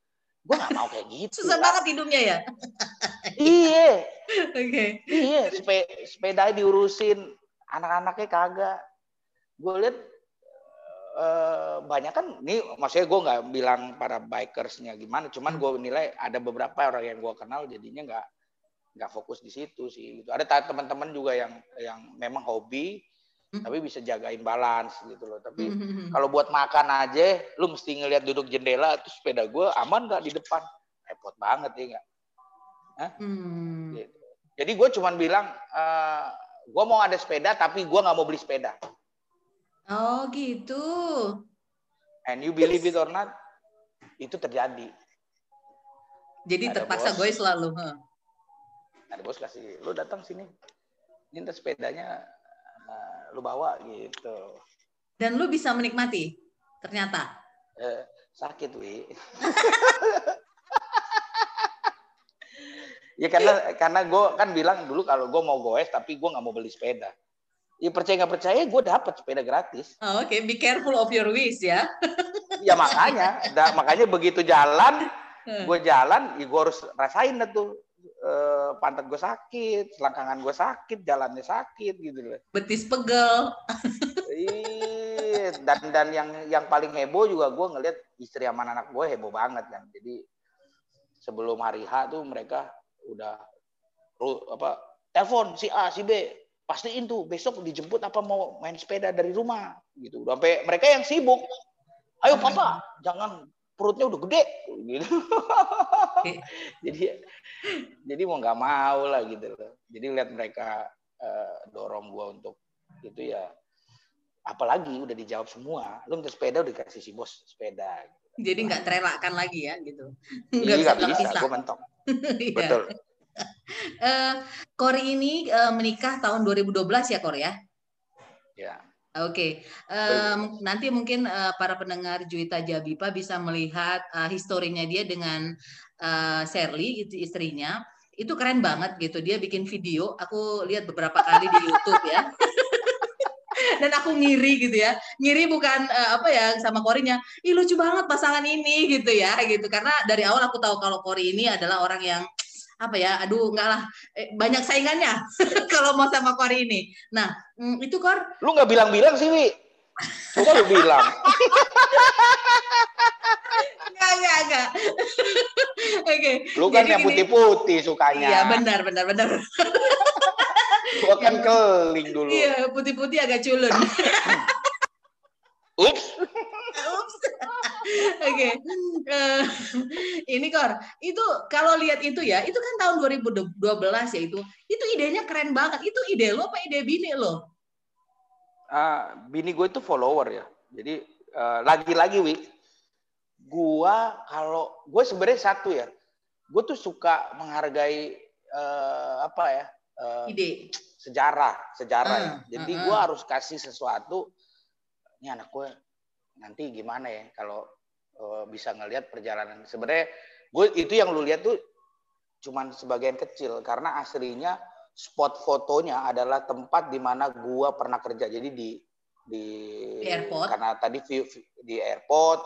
Gue gak mau kayak gitu. Susah banget hidungnya ya? iya. [laughs] Oke. Okay. Iya, sepeda, sepeda diurusin, anak-anaknya kagak. Gue lihat uh, banyak kan, ini maksudnya gue nggak bilang para bikersnya gimana, cuman gue nilai ada beberapa orang yang gue kenal jadinya nggak nggak fokus di situ sih. Gitu. Ada teman-teman juga yang yang memang hobi, Hmm. tapi bisa jagain balance gitu loh. Tapi hmm, kalau buat makan aja, lu mesti ngelihat duduk jendela, terus sepeda gue aman nggak di depan? Repot banget ya nggak? Hmm. Gitu. Jadi gue cuma bilang, uh, eh, gue mau ada sepeda, tapi gue nggak mau beli sepeda. Oh gitu. And you believe it or not, itu terjadi. Jadi ada terpaksa gue selalu. Huh? Ada bos kasih, lu datang sini, minta sepedanya lu bawa gitu. Dan lu bisa menikmati ternyata. Eh, sakit wi. [laughs] ya karena karena gue kan bilang dulu kalau gue mau goes tapi gue nggak mau beli sepeda. Ya percaya nggak percaya gue dapat sepeda gratis. Oh, Oke, okay. be careful of your wish ya. [laughs] ya makanya, da, makanya begitu jalan, gue jalan, ya gue harus rasain tuh eh, pantat gue sakit, selangkangan gue sakit, jalannya sakit gitu loh. Betis pegel. Iya, dan dan yang yang paling heboh juga gue ngeliat istri sama anak gue heboh banget kan. Jadi sebelum hari H tuh mereka udah apa telepon si A si B pastiin tuh besok dijemput apa mau main sepeda dari rumah gitu. Sampai mereka yang sibuk. Ayo papa, jangan perutnya udah gede gitu. [laughs] jadi jadi mau nggak mau lah gitu loh. Jadi lihat mereka uh, dorong gua untuk itu ya apalagi udah dijawab semua. Lu minta sepeda udah dikasih si bos sepeda. Jadi nggak terelakkan lagi ya gitu. Nggak iya, bisa, bisa. gue mentok. [laughs] Iya. Betul. [laughs] uh, Kori ini uh, menikah tahun 2012 ya Kori ya? Ya. Oke, okay. um, nanti mungkin uh, para pendengar Juwita Jabipa bisa melihat uh, historinya dia dengan uh, Sherly istrinya. Itu keren banget gitu. Dia bikin video. Aku lihat beberapa kali di YouTube ya. [laughs] dan aku ngiri gitu ya ngiri bukan uh, apa ya sama Korinya ih lucu banget pasangan ini gitu ya gitu karena dari awal aku tahu kalau Kori ini adalah orang yang apa ya aduh enggak lah eh, banyak saingannya [laughs] kalau mau sama Kori ini nah mm, itu Kor lu nggak bilang-bilang sih Wi Coba lu bilang. Enggak, enggak, enggak. [laughs] Oke. Okay. Lu kan yang putih-putih sukanya. Iya, benar, benar, benar. Gua kan keling dulu. Iya, putih-putih agak culun. [laughs] Ups. Ups. [laughs] Oke. Okay. Uh, eh, ini Kor, itu kalau lihat itu ya, itu kan tahun 2012 ya itu. Itu idenya keren banget. Itu ide lo apa ide bini lo? uh, bini gue itu follower ya. Jadi uh, lagi-lagi wi, gue kalau gue sebenarnya satu ya, gue tuh suka menghargai uh, apa ya uh, ide sejarah sejarah. Uh, ya. Jadi uh, uh. gue harus kasih sesuatu. Ini anak gue nanti gimana ya kalau uh, bisa ngelihat perjalanan. Sebenarnya gue itu yang lu lihat tuh cuman sebagian kecil karena aslinya spot fotonya adalah tempat di mana gua pernah kerja. Jadi di di, di airport. Karena tadi view, di airport,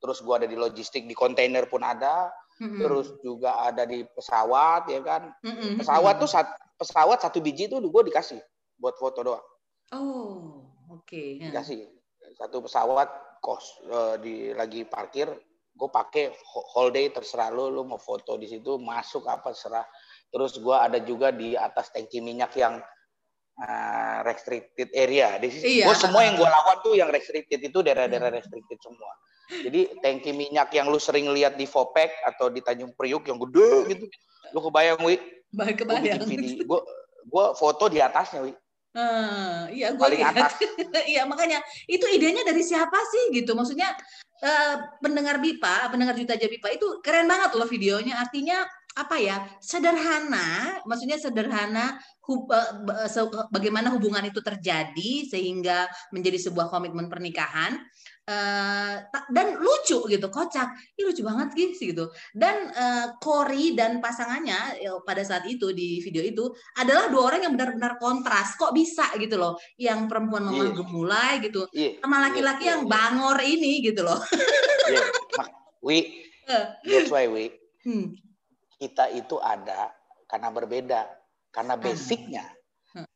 terus gua ada di logistik di kontainer pun ada, mm-hmm. terus juga ada di pesawat ya kan. Mm-hmm. Pesawat tuh sat, pesawat satu biji tuh gua dikasih buat foto doang. Oh, oke. Okay. Dikasih satu pesawat kos uh, di lagi parkir, gue pakai whole day terserah lo, lo mau foto di situ masuk apa serah Terus gue ada juga di atas tangki minyak yang uh, restricted area. Di sini, iya. Gue semua yang gue [laughs] lawan tuh yang restricted itu daerah-daerah restricted semua. Jadi tangki minyak yang lu sering lihat di Vopek atau di Tanjung Priuk yang gede gitu, lu kebayang wi? Kebayang. Gue [laughs] gue foto di atasnya wi. Uh, iya gue paling atas. [laughs] iya makanya itu idenya dari siapa sih gitu? Maksudnya uh, pendengar Bipa, pendengar Juta Bipa itu keren banget loh videonya. Artinya apa ya sederhana maksudnya sederhana hub, bagaimana hubungan itu terjadi sehingga menjadi sebuah komitmen pernikahan uh, dan lucu gitu kocak ini lucu banget gitu dan uh, Cory dan pasangannya ya, pada saat itu di video itu adalah dua orang yang benar-benar kontras kok bisa gitu loh yang perempuan memang yeah. gemulai gitu yeah. sama laki-laki yeah. yang yeah. bangor ini gitu loh yeah. we that's why we hmm kita itu ada karena berbeda. Karena hmm. basicnya.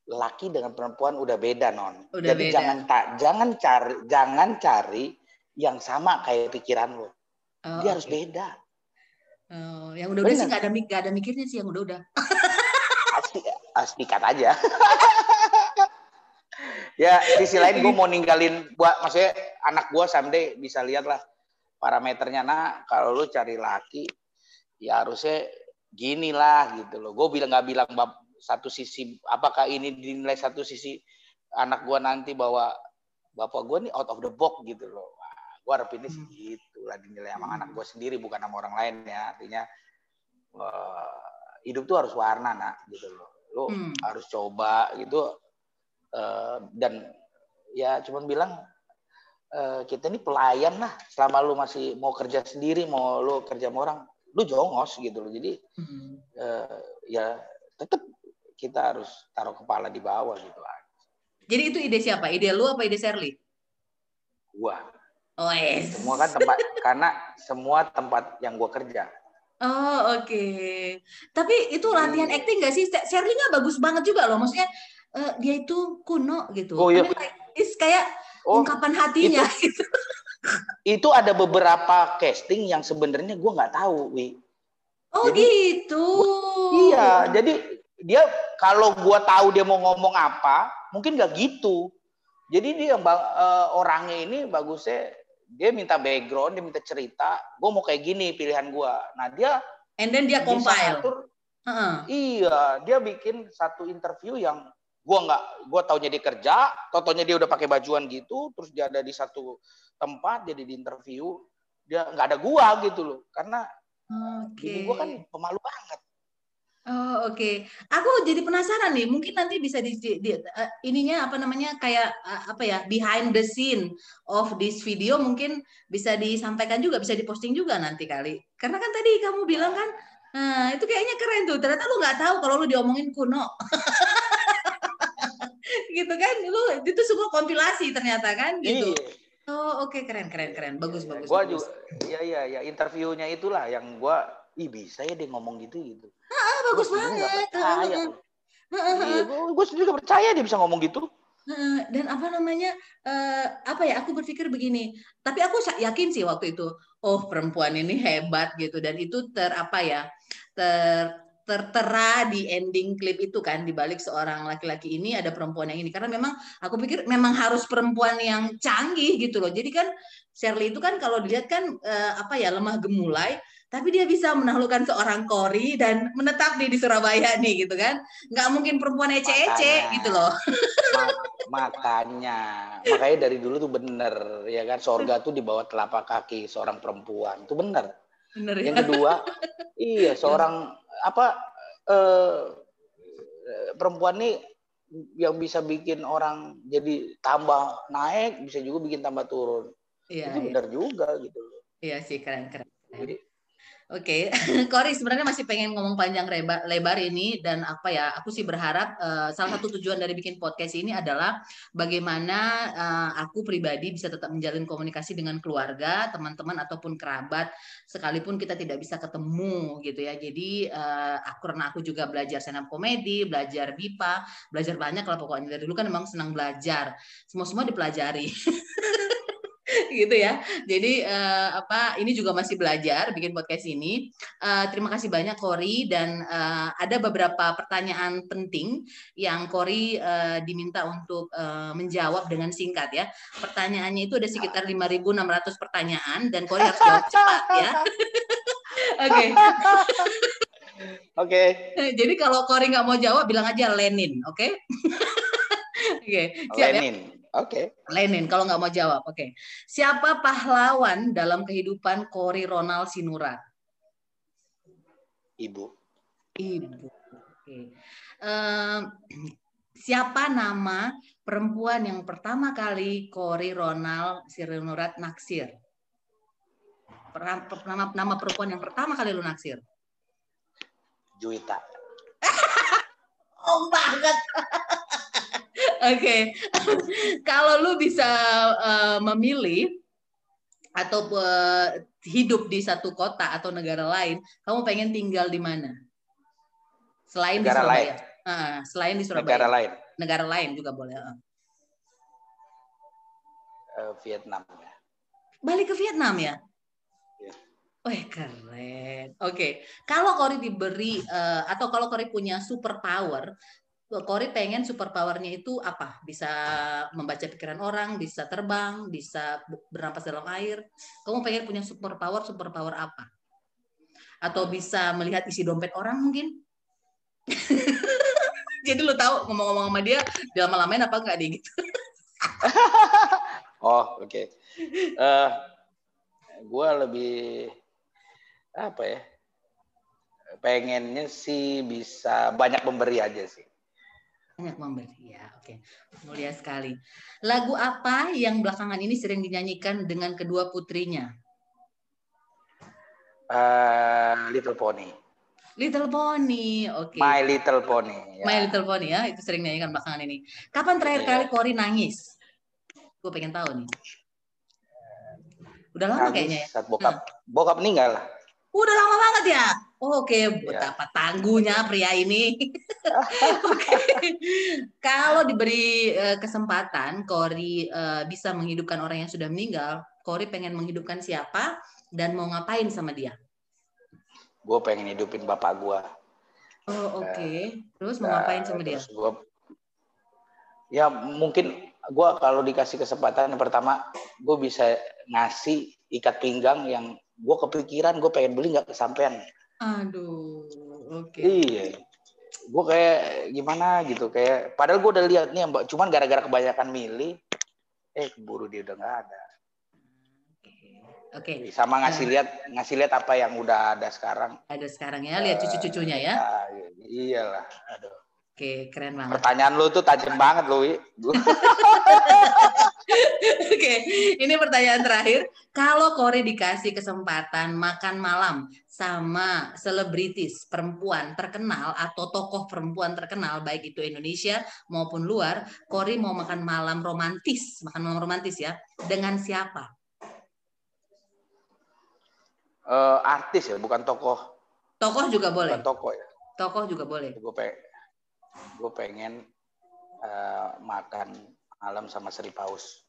Laki dengan perempuan udah beda non. Udah Jadi beda. jangan tak jangan cari jangan cari yang sama kayak pikiran lo. Oh, Dia okay. harus beda. Oh, yang udah-udah sih nggak ada gak ada mikirnya sih yang udah-udah. Asli, asli kat aja. [laughs] ya sisi lain gue mau ninggalin buat maksudnya anak gue someday bisa lihat lah parameternya nah kalau lu cari laki ya harusnya gini lah gitu loh. Gue bilang nggak bilang satu sisi apakah ini dinilai satu sisi anak gue nanti bahwa bapak gue nih out of the box gitu loh. gue harapinnya sih hmm. gitu lah dinilai sama anak gue sendiri bukan sama orang lain ya. Artinya uh, hidup tuh harus warna nak gitu loh. Lo hmm. harus coba gitu uh, dan ya cuman bilang uh, kita ini pelayan lah selama lu masih mau kerja sendiri mau lu kerja sama orang lu jongos gitu loh jadi hmm. uh, ya tetap kita harus taruh kepala di bawah gitu jadi itu ide siapa ide lu apa ide Sherly gua oh yes. semua kan tempat [laughs] karena semua tempat yang gua kerja oh oke okay. tapi itu latihan hmm. acting gak sih Sherly nggak bagus banget juga loh maksudnya uh, dia itu kuno gitu oh, iya. is kayak oh, ungkapan hatinya itu, gitu [laughs] itu ada beberapa casting yang sebenarnya gue nggak tahu, Wi. Oh jadi, gitu. Gua, iya, jadi dia kalau gue tahu dia mau ngomong apa, mungkin nggak gitu. Jadi dia uh, orangnya ini bagusnya dia minta background, dia minta cerita, gue mau kayak gini pilihan gue. Nah dia and then dia compile. Uh -huh. Iya, dia bikin satu interview yang gue nggak, gue taunya dia kerja, totonya dia udah pakai bajuan gitu, terus dia ada di satu tempat jadi di interview dia nggak ada gua gitu loh karena okay. gua kan pemalu banget Oh oke, okay. aku jadi penasaran nih. Mungkin nanti bisa di, di, di uh, ininya apa namanya kayak uh, apa ya behind the scene of this video mungkin bisa disampaikan juga, bisa diposting juga nanti kali. Karena kan tadi kamu bilang kan, nah itu kayaknya keren tuh. Ternyata lu nggak tahu kalau lu diomongin kuno. [laughs] gitu kan lu itu semua kompilasi ternyata kan gitu Iya. oh oke keren keren keren bagus bagus Gua bagus. juga, iya iya ya interviewnya itulah yang gua, ih bisa ya dia ngomong gitu gitu. ah, bagus Gua banget. Percaya. Iya, sendiri gak percaya dia bisa ngomong gitu. Dan apa namanya eh, apa ya aku berpikir begini. Tapi aku yakin sih waktu itu oh perempuan ini hebat gitu. Dan itu ter apa ya ter tertera di ending klip itu kan di balik seorang laki-laki ini ada perempuan yang ini. Karena memang aku pikir memang harus perempuan yang canggih gitu loh. Jadi kan Shirley itu kan kalau dilihat kan eh, apa ya lemah gemulai tapi dia bisa menaklukkan seorang Cory dan menetap nih di Surabaya nih gitu kan nggak mungkin perempuan ece-ece gitu loh Ma- makanya, makanya dari dulu tuh bener ya kan sorga tuh di bawah telapak kaki seorang perempuan tuh bener. bener ya Yang kedua, iya seorang apa eh, perempuan nih yang bisa bikin orang jadi tambah naik, bisa juga bikin tambah turun. Iya, itu iya. benar juga gitu loh. Iya sih keren keren. Jadi Oke, [laughs] Kori sebenarnya masih pengen ngomong panjang lebar, lebar ini dan apa ya? Aku sih berharap eh, salah satu tujuan dari bikin podcast ini adalah bagaimana eh, aku pribadi bisa tetap menjalin komunikasi dengan keluarga, teman-teman ataupun kerabat, sekalipun kita tidak bisa ketemu gitu ya. Jadi eh, aku karena aku juga belajar stand up komedi, belajar bipa, belajar banyak lah pokoknya dari dulu kan memang senang belajar, semua semua dipelajari. [laughs] [laughs] gitu ya. Jadi eh, apa ini juga masih belajar bikin podcast ini. Eh, terima kasih banyak Kori dan eh, ada beberapa pertanyaan penting yang Kori eh, diminta untuk eh, menjawab dengan singkat ya. Pertanyaannya itu ada sekitar 5.600 pertanyaan dan Kori harus jawab cepat ya. [laughs] Oke. Oke. [laughs] Jadi kalau Kori nggak mau jawab bilang aja Lenin, oke? Oke, siap ya? Oke. Lenin kalau nggak mau jawab. Oke. Siapa pahlawan dalam kehidupan Kori Ronald Sinurat? Ibu. Ibu. Oke. Em, siapa nama perempuan yang pertama kali Kori Ronald Sinurat naksir? Nama, nama perempuan yang pertama kali lu naksir? Juwita. [laughs] Oh banget. [laughs] Oke, [laughs] kalau lu bisa eh, memilih atau eh, hidup di satu kota atau negara lain, kamu pengen tinggal di mana? Selain Negara di Surabaya. Ah, selain di Surabaya. Negara lain. Negara lain juga boleh. Eh, Vietnam ya. Balik ke Vietnam ya? Iya. Wih keren. Oke, kalau Kori diberi eh, atau kalau Kori punya super power, Kori pengen super powernya itu apa? Bisa membaca pikiran orang, bisa terbang, bisa bernapas dalam air. Kamu pengen punya super power, super power apa? Atau bisa melihat isi dompet orang mungkin? [laughs] Jadi lu tahu ngomong-ngomong sama dia, dia lama-lamain apa enggak dia gitu? [laughs] Oh, oke. Eh, gua lebih apa ya? Pengennya sih bisa banyak memberi aja sih. Banyak memberi ya, oke. Mulia sekali. Lagu apa yang belakangan ini sering dinyanyikan dengan kedua putrinya? Eh, Little Pony. Little Pony, oke. My Little Pony. ya. My Little Pony ya, itu sering dinyanyikan belakangan ini. Kapan terakhir Iya. kali Kori nangis? Gue pengen tahu nih. Udah lama Nangis kayaknya ya. Saat bokap bokap meninggal. Udah lama banget ya. Oh, Oke, Iya. betapa tangguhnya pria ini. [laughs] Oke. Kalau diberi eh, kesempatan, Kori eh, bisa menghidupkan orang yang sudah meninggal, Kori pengen menghidupkan siapa dan mau ngapain sama dia? Gue pengen hidupin bapak gua. Oh, oke. Terus mau Nah, ngapain sama dia? gua ya mungkin gua kalau dikasih kesempatan yang pertama gue bisa ngasih ikat pinggang yang gue kepikiran gue pengen beli nggak kesampaian Aduh, oke. iya gue kayak gimana gitu kayak padahal gue udah lihat nih mbak cuman gara-gara kebanyakan milih eh keburu dia udah nggak ada Oke, sama ngasih Nah. lihat ngasih lihat apa yang udah ada sekarang ada sekarang ya, lihat cucu-cucunya ya. Ah, iyalah aduh Oke, keren banget. pertanyaan lu tuh tajam banget lu Wi. Gua- Oke, ini pertanyaan terakhir. Kalau Kori dikasih kesempatan makan malam sama selebritis perempuan terkenal atau tokoh perempuan terkenal baik itu Indonesia maupun luar, Kori mau makan malam romantis, makan malam romantis ya, dengan siapa? Uh, artis ya, bukan tokoh. Tokoh juga boleh. Bukan tokoh ya. Tokoh juga boleh. Gue pe gue pengen uh, makan malam sama Sri Paus.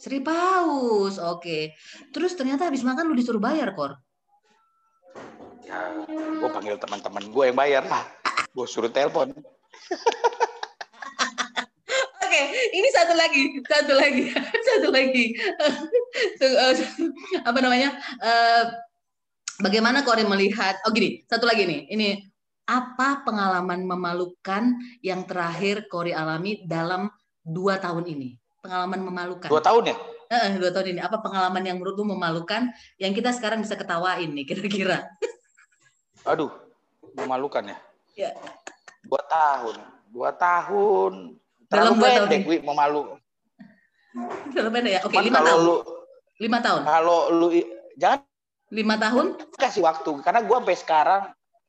Sri Paus, oke. Okay. Terus ternyata habis makan lu disuruh bayar, Kor? Ya, gue panggil teman-teman gue yang bayar lah. Gue suruh telepon. [laughs] Oke, ini satu lagi, satu lagi, [laughs] satu lagi. [laughs] Eh, apa namanya? Uh, bagaimana Kori melihat? Oh gini, satu lagi nih. Ini apa pengalaman memalukan yang terakhir Kori alami dalam dua tahun ini? Pengalaman memalukan. Dua tahun ya? Eh, dua tahun ini. Apa pengalaman yang menurutmu memalukan yang kita sekarang bisa ketawain nih kira-kira? [laughs] Aduh, memalukan ya? Ya. Dua tahun. Dua tahun. Terlalu Dalam dua pendek, tahun. Wi, memalu. Terlalu pendek ya? Oke, lima tahun. Lu, lima tahun. Kalau lu, jangan. Lima tahun? Kasih waktu. Karena gue sampai sekarang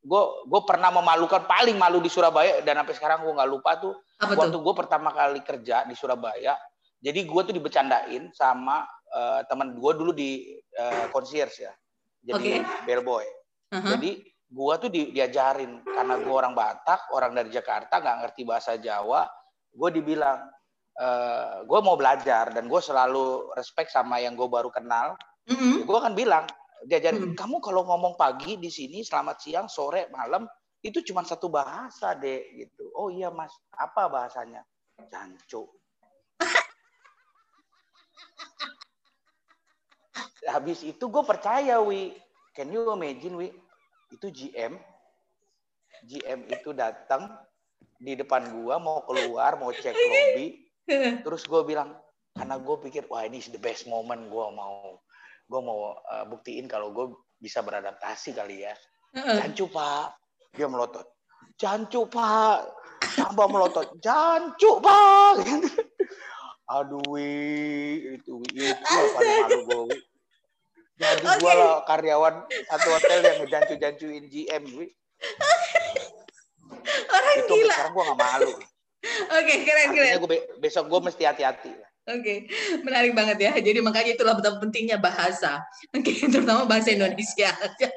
gue gue pernah memalukan paling malu di Surabaya dan sampai sekarang gue nggak lupa tuh Apa waktu gue pertama kali kerja di Surabaya jadi gue tuh dibecandain sama uh, teman gue dulu di uh, concierge ya jadi okay. bellboy uh-huh. jadi gue tuh di, diajarin karena gue orang Batak orang dari Jakarta nggak ngerti bahasa Jawa gue dibilang uh, gue mau belajar dan gue selalu respect sama yang gue baru kenal mm-hmm. gue akan bilang diajarin hmm. kamu kalau ngomong pagi di sini selamat siang sore malam itu cuma satu bahasa deh gitu. Oh iya mas apa bahasanya? Jancu [laughs] habis itu gue percaya wi. Can you imagine wi? Itu GM GM itu datang di depan gua mau keluar mau cek lobby. [laughs] Terus gue bilang karena gue pikir wah ini is the best moment gue mau gue mau uh, buktiin kalau gue bisa beradaptasi kali ya. Jancu pak, dia melotot. Jancu pak, tambah melotot. Jancu pak. [laughs] Aduh, itu itu paling malu gue. Jadi okay. gue lah karyawan satu hotel yang ngejancu-jancuin GM, wi. Orang itu gila. sekarang gue gak malu. Oke, okay, keren, keren. Gue besok gue mesti hati-hati. Oke, okay. menarik banget ya. Jadi makanya itulah betapa pentingnya bahasa, oke, okay, [laughs] terutama bahasa Indonesia. Oke.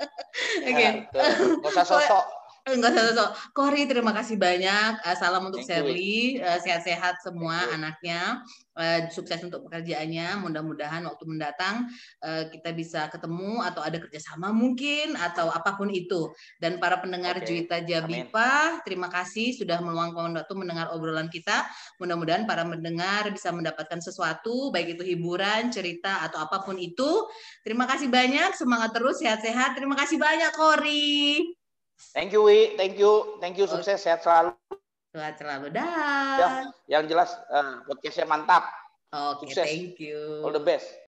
Okay. Ya, Gak usah sosok. Enggak usah sosok. Kori, terima kasih banyak. Uh, salam untuk Sherly. Uh, sehat-sehat semua anaknya. Uh, sukses untuk pekerjaannya. Mudah-mudahan waktu mendatang uh, kita bisa ketemu atau ada kerjasama mungkin atau apa pun itu. Dan para pendengar okay. Juwita Jabipa, Amin. terima kasih sudah meluangkan waktu mendengar obrolan kita. Mudah-mudahan para mendengar bisa mendapatkan sesuatu, baik itu hiburan, cerita atau apa pun itu. Terima kasih banyak. Semangat terus, sehat-sehat. Terima kasih banyak, Kori. Thank you, Wi. Thank you. Thank you. Sukses. Sehat selalu. Sehat selalu. Dah. Ya, yang jelas uh, podcastnya mantap. Oke, okay, thank you. All the best.